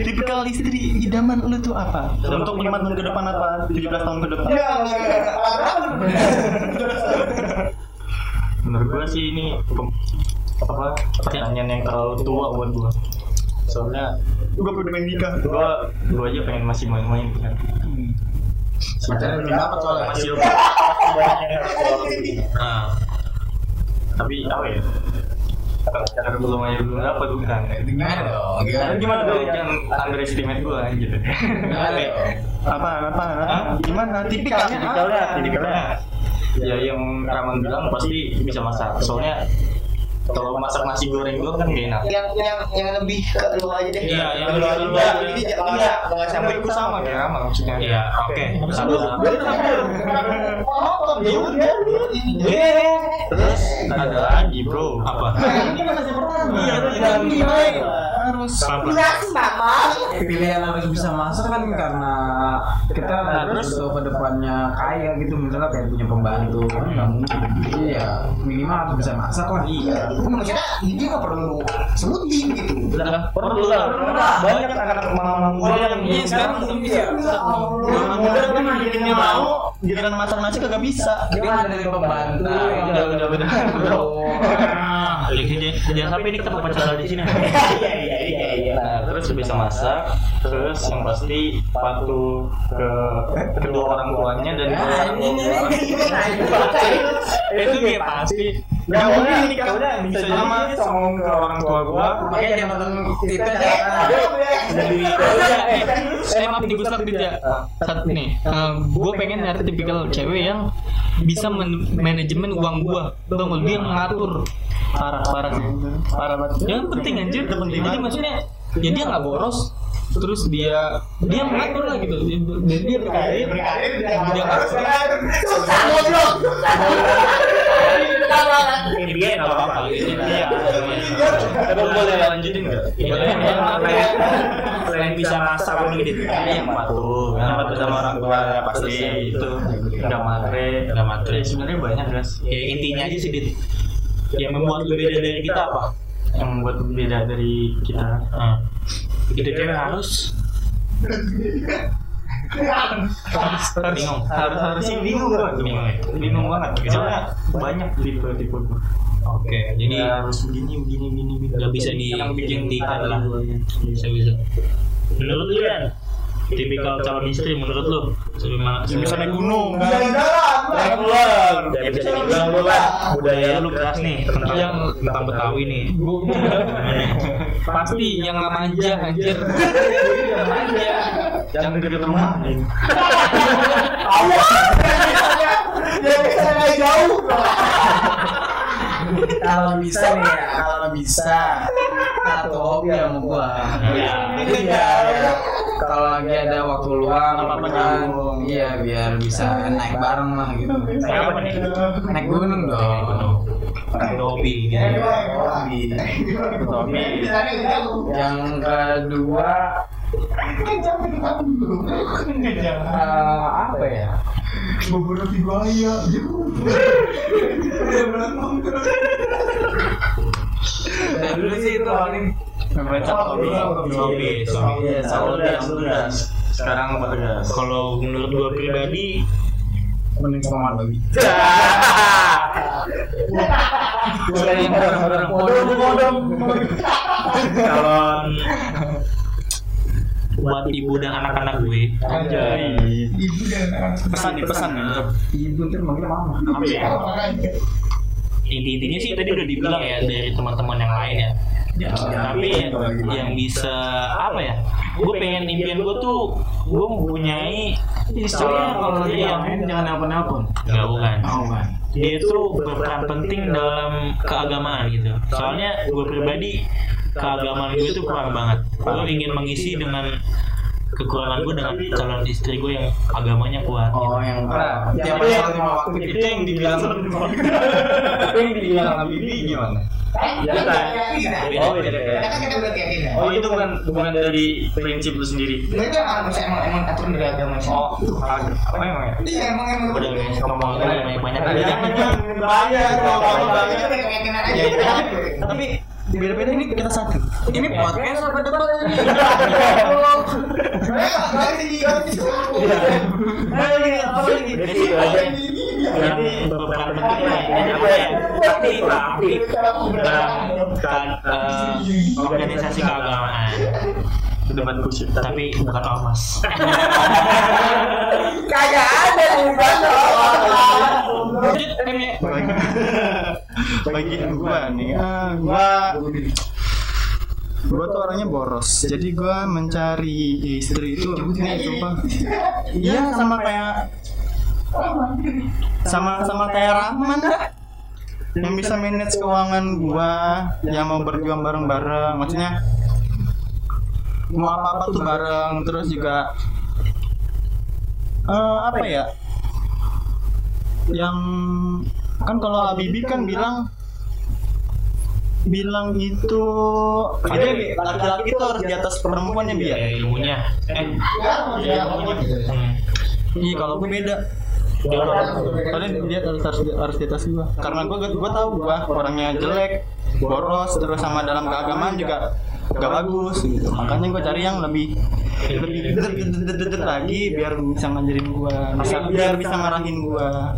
Tipikal istri idaman lu tuh apa? Untuk lima tahun ke depan apa? 17 tahun ke depan? Ya, nggak, nggak, nggak. Menurut gue sih ini apa pertanyaan yang terlalu tua buat gue. Soalnya Gue udah pengen nikah. gue gue aja pengen masih main-main kan. Pacarnya belum dapat soalnya. Masih masih banyak yang harus. Nah, Tapi apa ya? Kalau cara belum aja belum dapat bukan. Gimana dong? Gimana? Gimana tuh jangan underestimate gue anjir. Gimana dong? Apa? Apa? Gimana? Tipikalnya Tipikalnya, apa? tipikalnya. Ya yang Raman bilang pasti bisa masak. Soalnya kalau masak nasi goreng gue kan gak enak. yang yang yang lebih ke lu aja deh. Iya, yang Lu aja. lu Iya, aja. Jadi jangan nggak nggak sampai Menurutku sama kayak Rama maksudnya. Iya, oke. Sama. Oh, ya udah. Terus ada lagi bro. Apa? Ini masih pertama. Iya, Harus. Pilihan harus bisa masak kan karena kita harus ke depannya kaya gitu. Misalnya kayak punya pembantu kan nggak mungkin. Jadi ya minimal harus bisa masak lah. Iya. Maksudnya ini nggak perlu sebutin gitu. Perlu lah. Banyak anak-anak mama muda yang Iya, sekarang iya Mama muda kan gilirannya mau, giliran masak nasi kagak bisa. dia kan dari pembantu. Udah, udah, udah. Ah, Jangan sampai ini kita pacaran di sini. Iya iya iya iya. Nah, terus bisa masak, terus yang pasti patuh ke kedua orang tuanya dan kedua orang tua. itu dia pasti Ya udah ini Ya kan udah bisa jadi ngomong ke orang tua gua. makanya jangan nonton Eh, Jadi eh, eh maaf gue stop dikit ya Satu nih. Gue pengen nyari tipikal cewek yang Bisa men- manajemen uang gue Tau gak dia mengatur Parah, parah Parah banget. Yang penting anjir Jadi maksudnya Ya dia gak boros Terus dia Dia mengatur lah gitu. Dia berkarir. Dia ini [LAUGHS] dia nggak apa-apa gitu. Iya. Tapi boleh lanjutin nggak? Selain- bisa masak pun gitu. Iya, patuh. Yang patuh sama orang tua pasti itu. nggak matre. Nggak matre. Sebenarnya banyak guys. Ya intinya aja sih, Dit. Yang membuat lu beda dari kita apa? Yang membuat beda dari kita. Nah, itu cewek harus [LAUGHS] bingung. Harus harusnya bingung. Bingung ya? Bingung banget. Soalnya banyak tipe-tipe gua. Oke, jadi Ya, harus begini begini begini begini. nggak bisa dihentikan lah. Bisa bisa. Menurut lu kan, tipikal calon istri menurut lu sebagaimana Yang bisa naik gunung kan naik keluar ya bisa dibilang lu lah budaya lu keras nih tentang Yang- tentang Betawi nih [LAUGHS] Pasti yang nggak manja anjir Yang manja Yang deket rumah. kalau bisa nih ya kalau bisa satu hobi sama gua Iya. Jadi biar kalau lagi ada waktu luang Apa-apa kan, nyambung. iya biar bisa naik bareng lah gitu Naik apa nih? naik gunung dong Hobi gitu. hobi yang kedua eh, apa ya Dari dulu sih itu paling Membaca hobi Hobi, hobi. Selalu gas, gas. Sekarang. Kalau menurut gua pribadi mending sama babi. [LAUGHS] calon. Buat ibu dan anak-anak gue. Anjay. Pesan nih pesan nih. Untuk Ibu ntar manggilnya mama. inti-intinya sih tadi udah dibilang ya dari teman-teman yang lain ya tapi ya, yang bisa apa ya? Gue pengen impian gue tuh gue mempunyai Soalnya kalau lagi yang jangan nelpon-nelpon. Nggak bukan Oh, dia itu berperan penting dalam keagamaan gitu. soalnya gue pribadi keagamaan gue itu kurang banget. Gue ingin mengisi dengan kekurangan gue dengan calon istri gue yang agamanya kuat Oh, gitu. yang Nah, hari lima waktu Itu yang dibilang Tapi yang dibilang sama Bibi gimana? Beda. Oh, beda. Oh, itu bukan bukan dari prinsip lu sendiri. emang emang aturan dari agama sih. Oh, apa emang ya? Iya emang emang. udah guys ngomong banyak banyak Jangan jangan bahaya kalau ngomong banyak. Itu udah keyakinan aja. Ya, itu. Tapi beda-beda ini kita satu. Ini podcast apa debat ini? [LAUGHS] Ini organisasi keagamaan Debat kusir. tapi bukan ormas Kagak ada Em ya. Bagi gua nih, ah, gua gua tuh orangnya boros. Jadi gua mencari istri itu nih sumpah. Iya sama kayak sama sama kayak Rahman. Yang bisa manage keuangan gua, yang mau berjuang bareng-bareng. Maksudnya mau apa-apa tuh bareng, terus juga eh, apa ya? Yang kan kalau Habibi kan bilang bilang itu. Ada laki-laki itu harus di atas perempuannya ya biar ilmunya. Eh ya, ilmunya. Hmm. iya kalau gue beda. Soalnya dia harus harus, harus di atas gua. Karena gua gua tahu gua orangnya jelek boros terus sama dalam keagamaan juga gak bagus gitu. Makanya gua cari yang lebih lebih deket lagi biar bisa ngajarin gua bisa biar bisa ngarahin gua.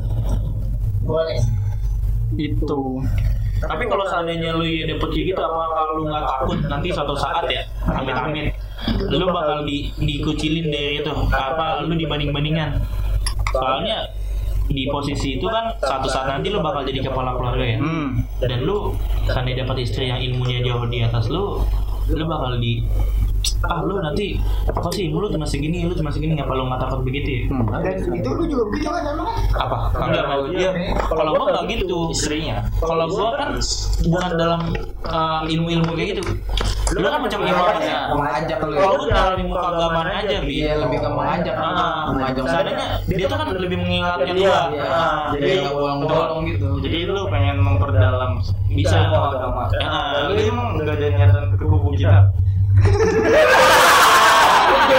Boleh. itu tapi kalau seandainya lu ya dapet kayak gitu apa lu nggak takut nanti suatu saat ya? Amit amit lu bakal di dikucilin dari itu apa lu dibanding bandingan soalnya di posisi itu kan suatu saat nanti lu bakal jadi kepala keluarga ya. Hmm. dan lu seandainya dapat istri yang ilmunya jauh di atas lu lu bakal di ah lu nanti apa sih? Lu cuma segini lu cuma segini ngapa lu nggak takut begitu ya? Dan itu lu juga begitu kan emang? apa? Enggak mau dia kalau gua nggak gitu. istrinya. Kalau gua kan bukan dalam uh, ilmu-ilmu kayak gitu. Lu kan macam ibaratnya mengajak lu kalau lu dalam ilmu keagamaan aja bi Iya lebih ke mengajak Ah, mengajak seadanya dia tuh kan lebih mengingatkan Iya, Ah, jadi bolong-bolong gitu. jadi lu pengen memperdalam Bisa. ilmu agama. Ah. lu emang nggak ada niatan ke kubu kita [LAUGHS]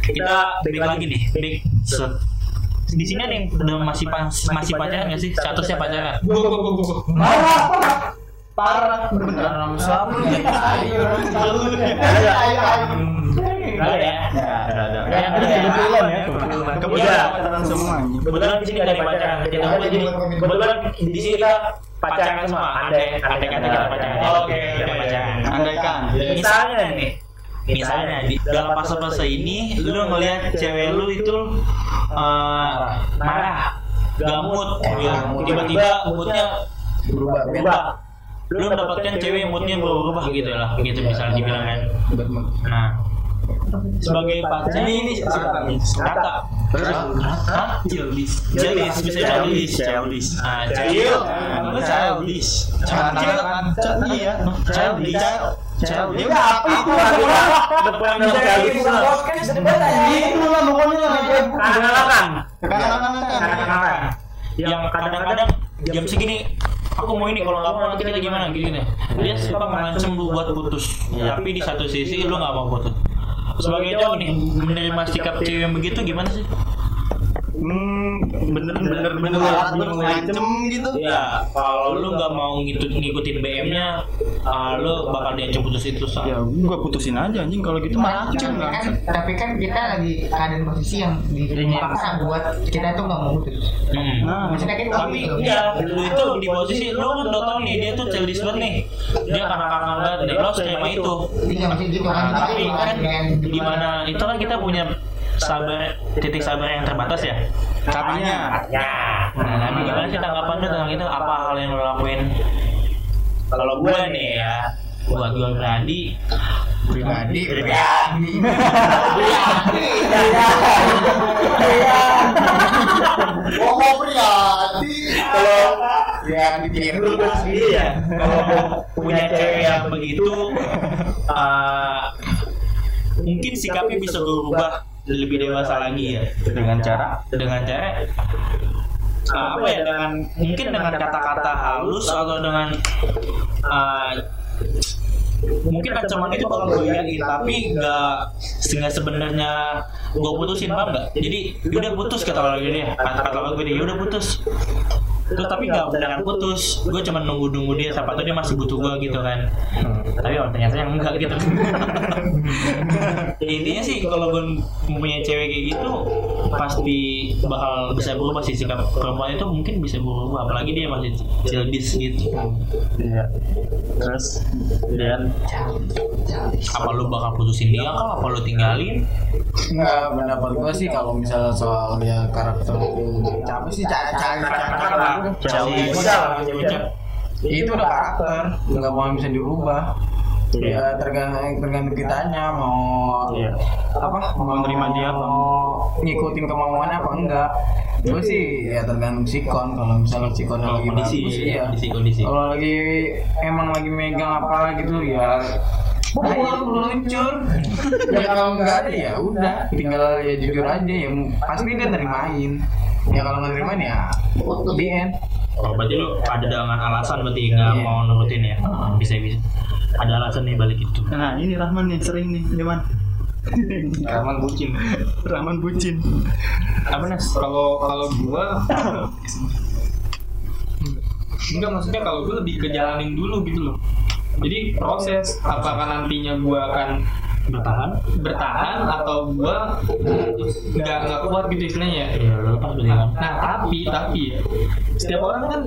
Kita balik lagi nih, balik set. Di sini ada yang udah masih pas, masih pacaran nggak sih? Statusnya pacaran? Parah, bener. Dalam sama ya. Ayo, ayo. Nggak ada ya? ada ada Yang ada ya? Kebetulan ya, kebetulan. Kebetulan Iya. Kebetulan di sini ada pacaran. Kita semua jadi kebetulan di sini kita pacaran semua. Andai andai kata kita pacaran. Oke, kita pacaran. Andaikan. Misalnya nih, misalnya di dalam fase-fase ini lu ngelihat cewek lu itu eh, marah, gamut, ya. tiba-tiba moodnya berubah berubah. Lu mendapatkan cewek yang moodnya berubah gitu lah, gitu misalnya dibilang kan. Nah, sebagai pacar ini ini kakak Hah? Childish. Childish bisa childish. Childish Ah, childish. Lu childish. Childish. Iya, Childish Ya apa itu? Depan childish Itu lah pokoknya. Lah. Kanak-kanakan Kanak-kanakan. Kanak-kanakan Yang kadang-kadang jam segini aku mau ini kalau nggak mau nanti kita gimana? Gini dia suka mengancam lu buat putus. Tapi di satu sisi lu nggak mau putus. Sebagai cowok nih menerima sikap cewek yang begitu gimana sih Hmm, bener bener bener bener ngancem gitu. ya kalau lu nggak mau ngikut ngikutin BM-nya ah, lu bakal diancam putus itu Sa. Ya, gua putusin aja anjing kalau gitu mah. Tapi kan, tapi kan kita lagi keadaan posisi yang dipaksa buat kita tuh nggak mau putus. Hmm. Nah, Maksudnya kan tapi iya lu itu di posisi lu kan udah tau nih dia tuh childish banget nih dia kanak-kanak banget nih lo harus terima itu Iya maksudnya gitu kan. Nah, tapi kan gimana itu kan kita punya sabar titik sabar yang terbatas ya? Katanya. ya nah tapi gimana sih tanggapan lu tentang itu apa hal yang lo lakuin? Kalau gue nih ya buat gue pribadi. Pribadi pribadi. Oh pribadi. Kalau yang ditiru sendiri ya kalau punya cewek yang begitu uh, mungkin sikapnya bisa berubah lebih dewasa lagi ya. Dengan cara dengan cara uh, apa ya dengan mungkin dengan kata-kata halus atau dengan uh, mungkin ancaman itu bakal gue yakin tapi nggak nggak sebenarnya gue putusin paham nggak? Jadi udah putus kata orang gini ya kata kata gue dia udah putus terus tapi nggak beneran putus. Gue cuma nunggu nunggu dia siapa tuh dia masih butuh gue gitu kan. Tapi oh, ternyata yang enggak gitu. Ya, [LAUGHS] intinya sih kalau gue mempunyai cewek kayak gitu pasti bakal bisa berubah sih sikap perempuan itu mungkin bisa berubah apalagi dia masih childish gitu. Iya. Terus dan? Apa lu bakal putusin dia kah? Apa lu tinggalin? Enggak, pendapat gua sih kalau misalnya soal dia karakter capek sih cara Childish. itu udah karakter nggak mau bisa dirubah. Ya tergantung tergantung kitanya mau Iya. apa mau Menerima dia apa? mau ngikutin kemauan apa enggak. Gue sih ya tergantung sikon. Kalau misalnya sikon lagi kondisi, bagus ya kondisi, kondisi. kalau lagi emang lagi megang apa gitu ya. Ayo meluncur. [LAUGHS] Ya kalau nggak ada ya udah. Tinggal ya jujur aja ya pasti dia nerimain ya kalau nggak nerimain ya the end Oh, berarti lu ada dengan alasan berarti nggak Iya. mau nurutin ya? Bisa bisa. Ada alasan nih balik itu. Nah, ini Rahman nih sering nih, gimana? Rahman bucin. Rahman bucin. apa nas kalau kalau gua enggak maksudnya kalau gua lebih ke jalanin dulu gitu loh jadi proses apakah nantinya gua akan bertahan bertahan atau gua nggak nggak kuat gitu istilahnya. Ya lu lepas berarti kan. Nah tapi tapi ya, setiap orang kan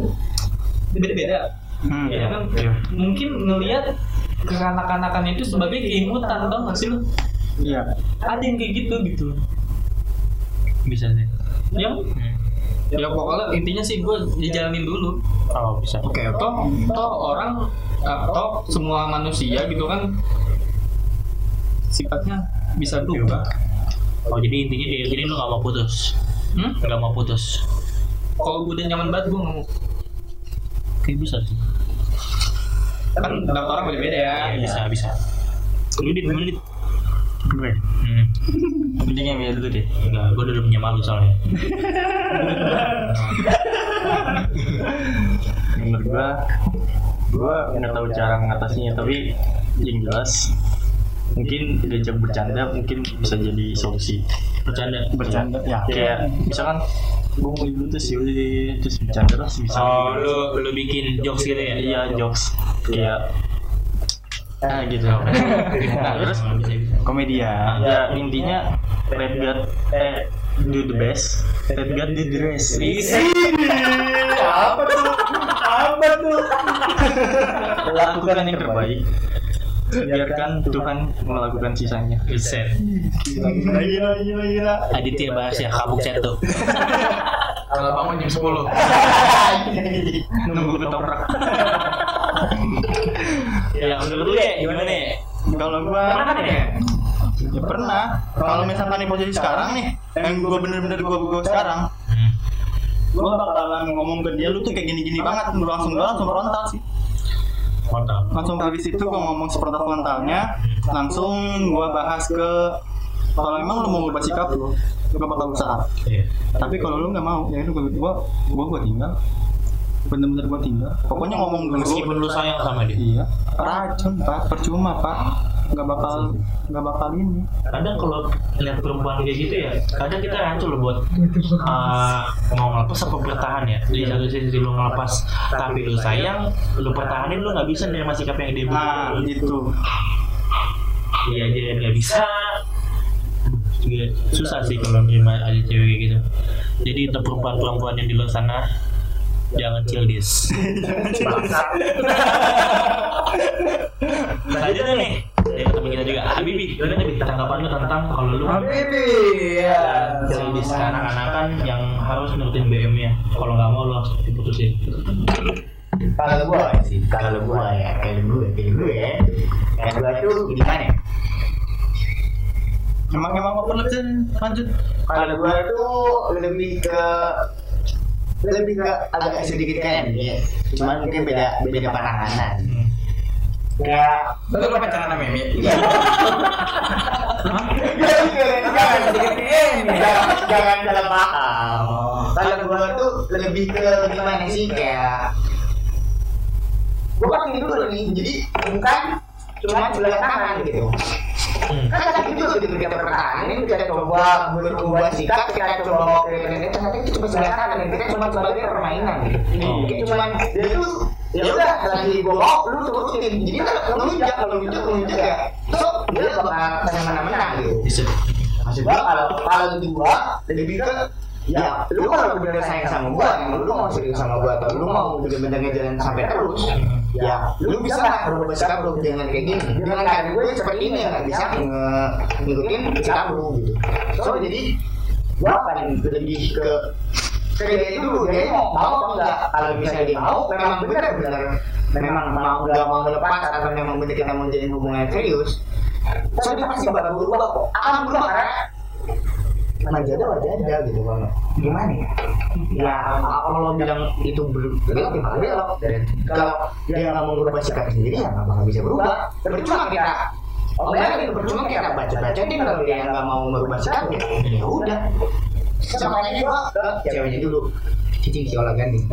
beda-beda. Hmm. ya kan? mungkin ngelihat kekanak-kanakan itu sebagai keimutan tau gak sih lu? Iya. ada yang kayak gitu gitu. Bisa sih. Yang ya pokoknya intinya sih gue dijalanin dulu. Oh bisa. Oke toh toh orang atau semua manusia gitu kan sifatnya bisa berubah. Oh jadi intinya dia jadi lu gak mau putus? Hmm? gak mau putus? Kalau gue udah nyaman banget gue nggak mau. Kayak bisa sih. Kan pendapat orang beda-beda ya. Ya, bisa bisa. Lu di menit gue hmm. Mending yang dulu deh. enggak gue udah punya malu soalnya. Menurut gua, gua nggak tahu cara mengatasinya tapi yang jelas mungkin diajak bercanda mungkin bisa jadi solusi. Bercanda. Bercanda. Ya. kayak misalkan gue mau dulu terus yaudah terus bercanda terus bisa. Oh lu lu bikin jokes gitu ya? Iya jokes. Kayak ah gitu. [LAUGHS] Nah, terus bisa Komedian. ya intinya red god eh do the best. Red god do the rest. Apa tuh? Apa tuh? Lakukan yang terbaik biarkan Tuhan melakukan sisanya Buset. Gila gila gila gila. Aditya bahas ya kabuk satu [LAUGHS] Kalau bangun jam 10 [LAUGHS] nunggu ketoprak ya menurut lu ya gimana ya Kalau gua ya pernah. Kalau misalkan di posisi sekarang nih, yang gua bener-bener gua gua sekarang, hmm. gua bakalan ngomong ke dia lu tuh kayak gini-gini banget, langsung gua langsung frontal sih. Mantap Langsung dari situ gua ngomong seperti frontalnya, langsung gua bahas ke kalau emang lu mau berubah sikap lu, gua bakal usaha. iya Tapi kalau lu nggak mau, ya itu gua gua, gua tinggal. Bener-bener gua tinggal. Pokoknya ngomong dulu. meskipun lu sayang sama dia Iya, racun pak, percuma pak, nggak bakal nggak bakal ini. kadang kalau lihat perempuan kayak gitu ya kadang kita rancu loh buat uh, mau ngelepas apa bertahan ya? Di satu sisi lu ngelepas tapi lu sayang lu pertahanin lu nggak bisa nerima sikap yang dia Nah, gitu. dia aja yang nggak bisa. Juga susah sih kalau nerima ada cewek kayak gitu. Jadi untuk perempuan-perempuan yang di luar sana jangan childish [LAUGHS] selanjutnya nih dari teman kita juga. Habibi gimana Habib tanggapan lu tentang kalau lu Habibi ya. Childish anak-anakan yang harus nurutin BM nya kalau nggak mau lu harus diputusin. Kalau gua sih? Kalau gua ya kalau gua kalau gua ya. Kalau gua tuh gimana ya? Emang emang apa perlu lanjut? kalau gua tuh lebih ke lebih ke agak sedikit kayak ya. Cuman mungkin beda beda pandangan kayak Lu lu pacaran sama Mimi? [LAUGHS] jangan salah paham. Kalau gua tuh lebih ke gimana sih kayak gua pasti dulu nih jadi bukan cuma sebelah tangan gitu. Kan tadi juga gitu kita pertahanan ini kita coba berubah sikap kita coba mau ke ini ternyata itu cuma sebelah kanan kita cuma sebagai permainan. Gitu kayak cuman dia tuh ya udah lagi gua mau lu turutin. Jadi kalau ngelunjak ngelunjak ya so dia bakal menang-menang gitu. Maksud gua kalau kalau di gua lebih ke ya lu kalau bener sayang sama gua emang lu mau serius sama gua atau lu mau bener-bener ngejalan sampai terus ya lu bisa lah berubah sikap lu dengan kayak gini. Dengan keadaan gue seperti ini ya nggak bisa nge- ngikutin sikap lu gitu. So jadi gua akan lebih ke ke dia dulu dia mau mau atau enggak? Kalau misalnya dia mau memang benar-benar memang mau nggak mau melepas atau memang benar kita mau jalin hubungan yang serius. So dia pasti bakal berubah kok. akan berubah karena wajahnya wajahnya gitu bang. Gimana ya? Ya kalau lo bilang itu ya bakal belok dan kalau dia nggak mau berubah sikap sendiri ya nggak bakal bisa berubah. Percuma kita. Oh, ya, itu percuma kita baca-baca nih kalau dia nggak mau merubah sikap ya, ya udah. Sama aja gua ke ceweknya dulu. Cicing si olagan nih.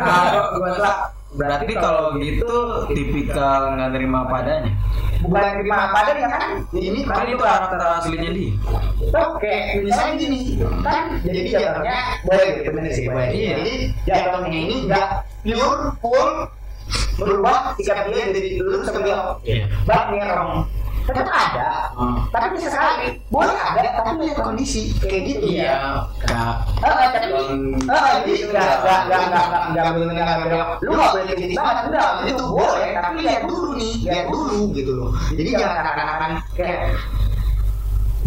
Kalau [LAUGHS] gua lah berarti kalau gitu tipikal nggak terima padanya. bukan terima apa adanya kan ini Kan itu karakter aslinya dia. Oke, misalnya gini, kan jadi jatuhnya boleh gitu bener sih, boleh. Iya. Jadi jatuhnya ini nggak pure full berubah sikap dia dari lurus ke belok. Iya. Bak ngerong. Ternyata ada, Hmm. tapi bisa sekali. Boleh ada, tapi lihat kondisi kayak gitu ya. Kak. Ah, tapi ah, jadi nggak nggak nggak nggak nggak nggak boleh nggak belok. Lu nggak boleh kritis banget, udah itu boleh. Tapi lihat dulu nih, lihat dulu gitu loh. Jadi jangan seakan-akan kayak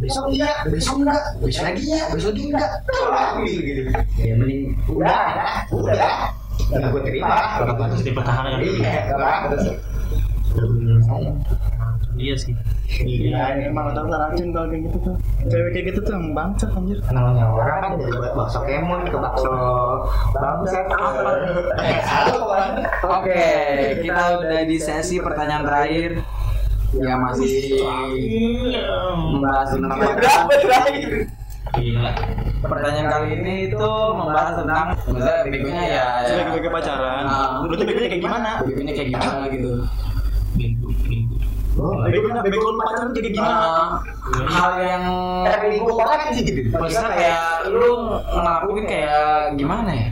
besok iya, besok enggak, besok lagi ya, besok lagi enggak, gitu gitu. Ya mending udah, ya, udah, dan gue terima. Gak pantas dipertahankan Iya, nggak apa-apa. Iya sih Iya, emang otak racun kalau kayak gitu tuh. Cewek kayak gitu tuh emang bangsat anjir. namanya orang kan dari bakso kemon ke bakso bangsat apa Oke, kita udah di sesi pertanyaan terakhir. Ya masih membahas tentang berapa terakhir Gila pertanyaan kali ini itu membahas tentang misalnya begonya ya Sebagai pacaran. Ah. Lu tuh begonya kayak gimana? begonya kayak gimana gitu Minggu Begonya bego lu pacaran kayak gimana? Ah, hal yang terlingkup banget sih gitu. Maksudnya kayak lu ngelakuin kayak gimana ya?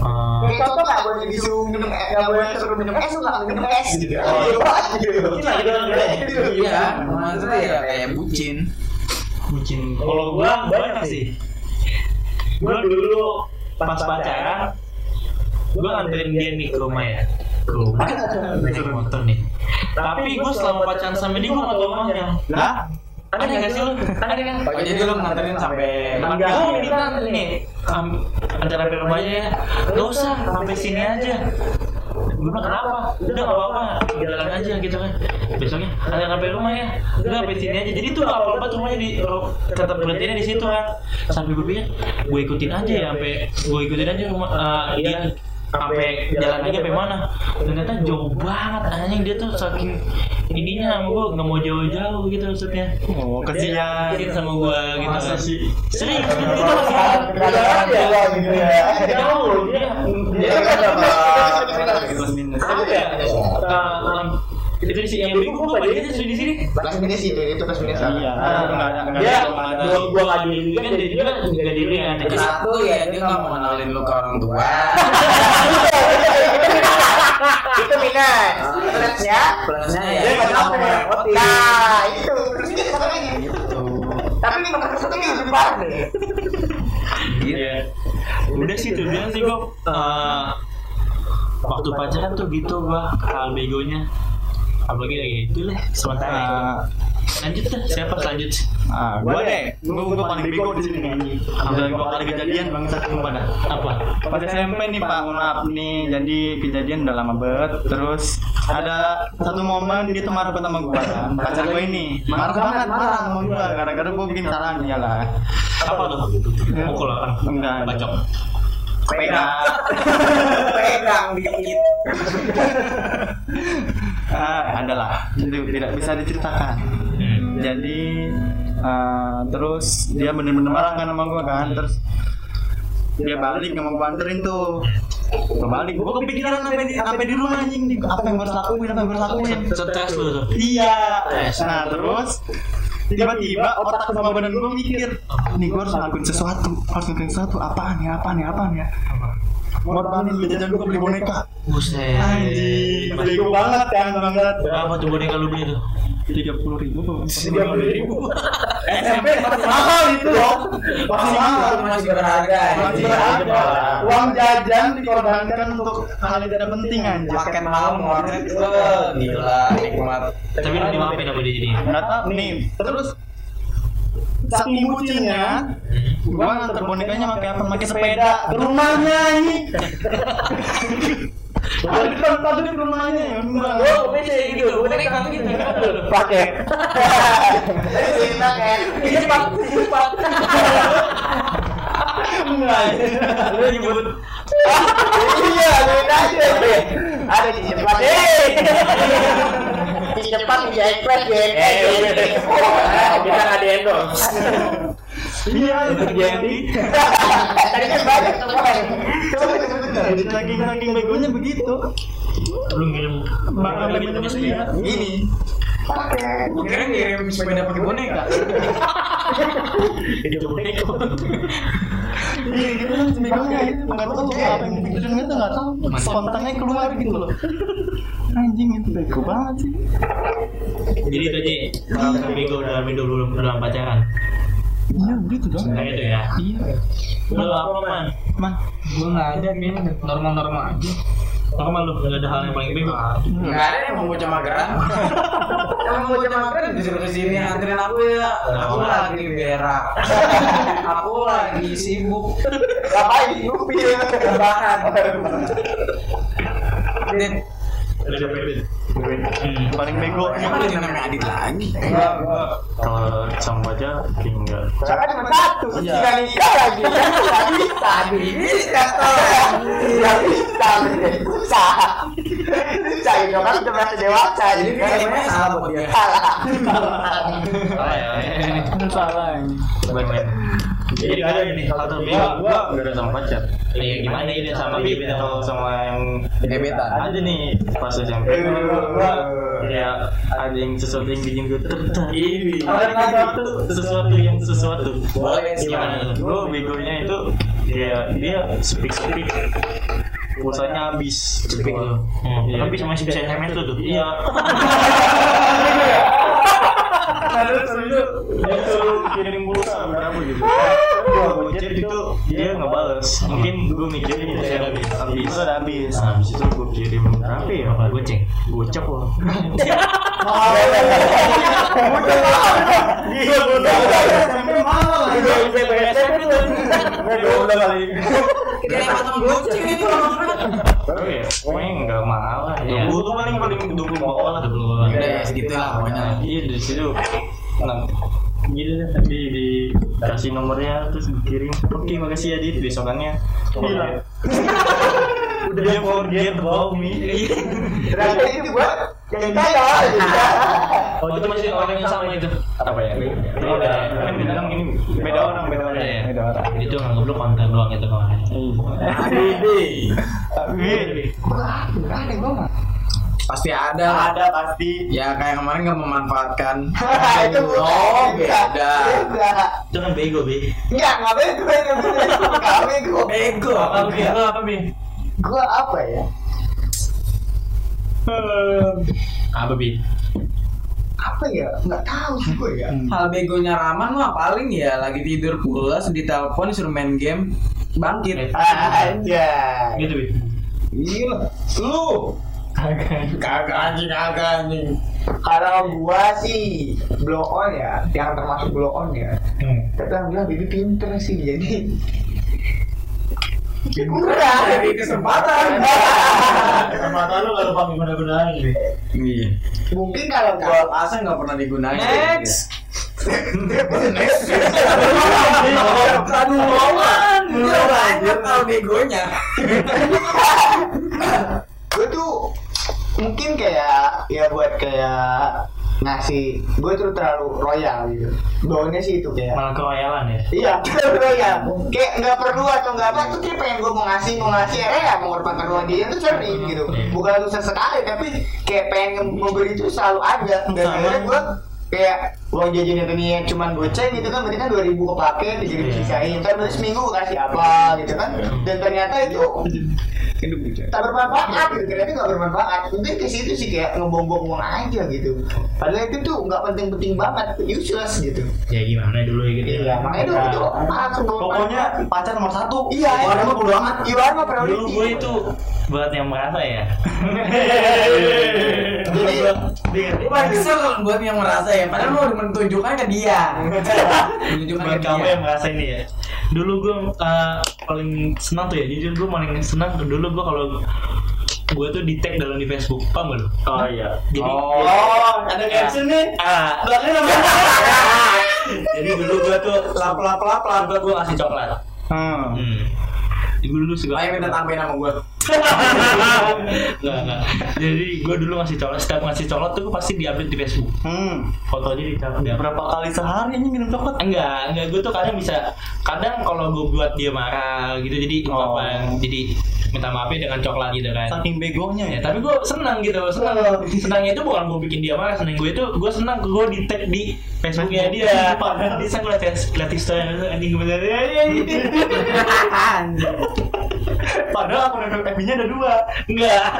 Eh, kayak contoh nggak boleh disuruh minum es nggak boleh suruh minum es nggak minum es gitu. Oh, gitu iya maksudnya ya kayak bucin. Bucin. Kalau gua banyak sih. Gua dulu pas pacaran Gua nganterin dia nih ke rumah ya. Ke rumah. Naik motor nih Tapi gua selama pacaran sama dia gua gak tau rumahnya Lah, Ada gak sih lu? Ada kan? oh, jadi lu nganterin sampai Gue minta nih am- Antar sampai rumahnya ya Gak usah, sampai sini aja. Gue kenapa? Udah gak apa-apa, jalan aja gitu kan. Besoknya, antar sampai rumah ya. Udah sampai sini aja. Jadi tuh apa-apa tuh rumahnya di oh, Tetap berhentinya di situ kan. Sampai gue pikir, gue ikutin aja ya Sampai gue ikutin aja rumah eh, dia sampai jalan lagi sampai mana ternyata jauh banget anjing dia tuh saking ininya sama gue nggak mau jauh-jauh gitu maksudnya oh kesian. Kasian sama gua gitu Masa sih? Serius, itu masih Kadang-kadang ya gitu ya jauh dia. dia kan apa Plus minus. Apa ya? Eh, itu di sini. Yang beli gua apa? Dia di sini. plus minus itu itu plus minus Iya, Dia ada. gua gua diri. Kan dia juga nggak diri kan. Jadi satu ya dia nggak mau kenalin lu ke orang tua. Itu minus. Plusnya plusnya ya. Dia dia nggak mau ngerepotin nah itu. Gitu tapi nomor satu ini lebih parah nih Iya. Udah sih tuh bilang sih gua eh, waktu pacaran tuh gitu gua hal begonya apalagi kayak gitu lah sementara Ah, lanjut dah siapa lanjut Ah, gua deh. Gua gua paling bego di sini nih. Udah gua kali kejadian bangsat lu pada. apa Pas SMP nih Pak, mohon maaf nih. Jadi kejadian udah lama banget. Terus ada satu momen dia tuh marah sama gua kan. Pacar gua ini marah banget, marah sama gua. Gara-gara gua bikin kesalahan dia lah. apa tuh mukul orang Enggak. bacok Sepeda. pegang [LAUGHS] dikit Ah, [LAUGHS] adalah. Jadi tidak bisa diceritakan. Jadi ah, terus dia bener-bener marah kan sama gua kan. Terus dia balik nggak mau anterin tuh. Gua balik, gua kepikiran sampai di sampai di rumah anjing nih. Apa yang harus lakuin? Apa yang harus lakuin? stres lu tuh Iya. Nah terus tiba-tiba otak sama badan gue mikir, nih gue harus ngelakuin sesuatu, harus ngelakuin sesuatu. Apaan ya? Apaan ya? Apaan ya? Ngorbanin duit jajan gue beli boneka. buset. Anjing, bego banget kan banget. berapa tuh boneka lu beli tuh? Tiga puluh ribu, tiga puluh ribu. SMP masih mahal itu. loh, masih mahal. masih berharga Masih berharga. Uang jajan dikorbankan untuk hal yang tidak penting anjir. paket malam wah, gila nikmat. Tapi lu dimaafin apa dia jadi nggak tahu nih. Terus saking bucinnya gua nganter bonekanya pakai apa pakai sepeda. ke rumahnya ini ada di tempat di rumahnya. Ya enggak oh beda gitu. Boneka gitu. pakai. Cerita kayak cepat cepat enggak. Lu nyebut. [LAUGHS] Iya beda aja ada di eh di cepat di express deh kita nggak di endorse [LAUGHS] Iya, Jadi [LAUGHS] Tadi kan banyak kemarin. Coba sebentar. saking saking begonya begitu. lu ngirim Bakal lagi begonya punya dia. sepeda. Gini. Pakai. Kira ngirim sepeda pakai boneka. [LAUGHS] Itu boneka. Iya, gitu kan begonya itu nggak tahu apa yang dipikirin itu nggak tahu. Spontannya keluar gitu loh. [LAUGHS] Anjing itu bego banget sih. Jadi itu aja kalau bego dalam hidup belum dalam pacaran. Iya, begitu dong. Kayak gitu ya. Iya. Lu apa man? Man, Gue nggak ada kayaknya normal-normal aja. Normal lu nggak ada hal yang paling bego. Enggak ada yang mau bocah mageran. [LAUGHS] Emang bocah mageran disuruh ke sini anterin aku ya. Aku lagi berak. [LAUGHS] Aku lagi sibuk Ngapain? Ngupil. rebahan. Dit, Udah siapa itu? Hmm. paling bego. emang ada namanya Adit lagi. Sama aja tinggal cuma satu. Tinggal nikah lagi. Tidak bisa. Tidak tolong. Tidak bisa. Susah. Susah. Ini kan udah merasa dewasa. Jadi kan kayaknya salah buat dia. salah. Salah ya. Salah. Main-main. Jadi ada ini hal terbego. gua ada sama pacar Iya gimana ini sama sama yang Gebetan. ada nih pas SMP gua ya ada yang sesuatu yang bikin gue tertarik [LAUGHS] Ini. ada sesuatu sesuatu yang sesuatu Boleh Gimana gue begonya itu ya dia speak speak pulsanya habis Speak lu. Hmm. Iya. Tapi masih bisa SMS tuh tuh. iya [LAUGHS] dia suruh kirim pulsa berapa gitu [LAUGHS] gua gua chat itu dia nggak bales mungkin gue mikirin Pulsa ya habis. habis Itu udah habis. nah habis itu gue kirim berapa ya Apa goceng? gocap loh Iya, udah. Udah itu. Ya? Pokoknya nggak mahal lah. Iya. Dua puluh paling paling dua puluh bawah lah. Dua Udah ya segitu lah pokoknya. Iya di situ. Nah, gitu deh. Di di kasih nomornya terus dikirim. Oke makasih ya dit. Besokannya. Gila. Udah dia forget about me. Berarti itu buat yang kaya. Oh itu masih orang yang sama itu. Apa ya? Beda. Kan bilang ini Beda orang, beda orang. ya. Beda orang. Itu nganggap lu konten doang itu kawan. Habibi. Tapi Ada gua mah. Pasti ada lah. ada pasti. Ya kayak kemarin nggak memanfaatkan. [LAUGHS] Itu bukan. Oh beda. Beda. Itu kan bego be. Enggak, enggak bego. Bego. Bego. Apa be? Apa be? Gua apa ya? Apa be? Apa ya? Enggak tahu sih gua ya. Hal begonya Raman mah paling ya lagi tidur pulas ditelepon suruh main game bangkit. Aja. Gitu be. Iya. Lu kagak anjing kagak anjing. Kalau gua sih blow on ya, yang termasuk blow on ya. Tapi alhamdulillah Bibi pinter sih jadi kurang dari kesempatan. Kesempatan lu gak lupa guna-gunain be. Iya. Mungkin kalau gua asa nggak pernah digunain. Next. Aduh, Roman. Belum banyak tau begonya. Gue tuh mungkin kayak ya buat kayak ngasih gue tuh terlalu royal gitu baunya sih itu kayak Malah keroyalan ya. Iya, [LAUGHS] terlalu royal. Kayak nggak perlu atau nggak apa tuh kayak pengen gue mau ngasih mau ngasih ya ya mengorbankan ruang dia itu sering gitu. Bukan untuk sesekali tapi kayak pengen memberi itu selalu ada. Dan akhirnya gue kayak uang jajan itu nih yang cuman goceng gitu kan berarti kan 2000 kepake tiga ribu sisain ntar berarti seminggu kasih apa gitu kan dan ternyata itu tak bermanfaat gitu ternyata nggak bermanfaat mungkin ke situ sih kayak ngebom-bom uang aja gitu padahal itu tuh nggak penting-penting banget useless gitu Ya gimana dulu ya gitu. iya makanya dulu itu langsung Pokoknya pacar nomor satu. iya Orang mah bodo amat. you are my Dulu priority gue itu buat yang merasa ya. [LAUGHS] jadi buat yang merasa ya. Padahal mau menunjukkan ke dia. [LAUGHS] Menunjukkan buat ke kamu dia. yang merasa ini ya dulu gue uh, paling senang tuh ya jujur gue paling senang dulu gue kalau gue tuh di tag dalam di Facebook paham gak lu? Oh iya. jadi Oh, ada caption nih. ah Belakangnya nama. [LAUGHS] jadi dulu gue tuh lap lap lap lap gue gue ngasih coklat Hmm. hmm. Ibu dulu suka Ayo minta tambahin sama gue. [LAUGHS] Jadi gue dulu ngasih colot, setiap ngasih colot tuh gue pasti diupdate di Facebook. Hmm. Fotonya di di Berapa kali sehari ini minum coklat? Enggak, enggak gue tuh kadang bisa kadang kalau gue buat dia marah gitu jadi Oh. ungkapan jadi minta maafnya dengan coklat gitu kan. Saking begonya Ya, ya. tapi gue senang gitu, senang. Senangnya itu bukan gue bikin dia marah, senang gue itu gue senang gue di tag di Facebooknya dia. Padahal dia sang lihat lihat story anjing bener ya, [LAUGHS] ya, ya. Padahal akun FB-nya ada dua. Enggak.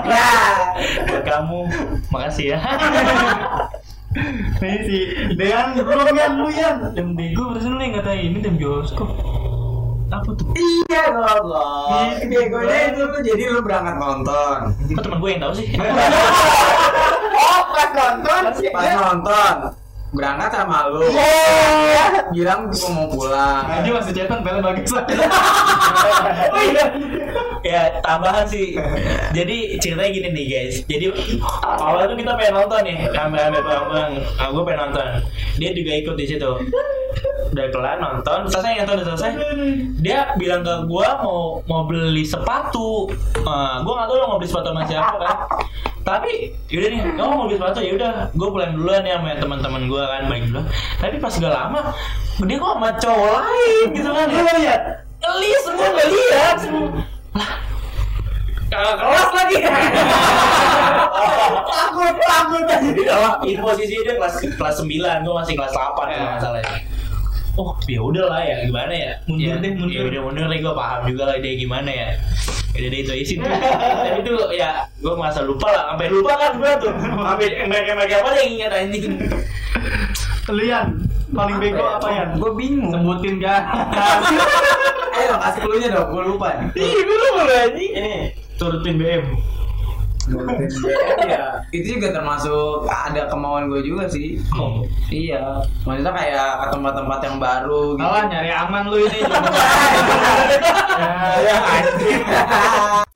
Buat kamu, makasih ya. [LAUGHS] Nih si Dean belum ya lu ya. Yang bego berarti lu yang ngatain ini tim bioskop. Apa tuh? Iya goblok. Begonya itu lu jadi lu berangkat nonton. Kok teman gue yang tahu sih? [LAUGHS] Oh, pas nonton. Pas nonton berangkat sama lu. Bilang gua mau pulang. Dia masih cetan film bagus. [LAUGHS] ya tambahan sih. [LAUGHS] Jadi ceritanya gini nih guys. Jadi awalnya tuh kita pengen nonton nih rame-rame bang nah, gue pengen nonton. Dia juga ikut di situ. Udah kelar nonton. Selesai nonton udah selesai. Dia bilang ke gue mau mau beli sepatu. Uh, gue nggak tahu lo mau beli sepatu sama siapa kan. Tapi yaudah nih kamu mau beli sepatu? Ya udah gue pulang duluan ya sama teman-teman gue kan balik duluan. Tapi pas gak lama dia kok sama cowok lain gitu kan. Ya Lihat semua gak lihat lah Kagak kelas lagi. [LAUGHS] Takut takut. Itu posisi dia kelas kelas 9 gue masih kelas 8 kalau nggak salah ya. oh ya udah lah ya gimana ya? Mundur ya, deh, mundur. ya udah mundur deh gue paham juga lah dia gimana ya. Udah deh itu isi tuh [LAUGHS] tapi itu ya gue merasa lupa lah sampai lupa kan gue tuh. Sampai mereka mereka apa yang ingat anjing. Lu Yan, paling bego apa ya? Gue bingung. Sebutin kan. [LAUGHS] Ayo kasih clue-nya dong, gue lupa ih gue lupa anjing Ini turutin BM Iya, itu juga termasuk ada kemauan gue juga sih. Oh. Iya, maksudnya kayak ke tempat-tempat yang baru gitu. Alah nyari aman lu ini. [LAUGHS] Ya, anjing. [LAUGHS]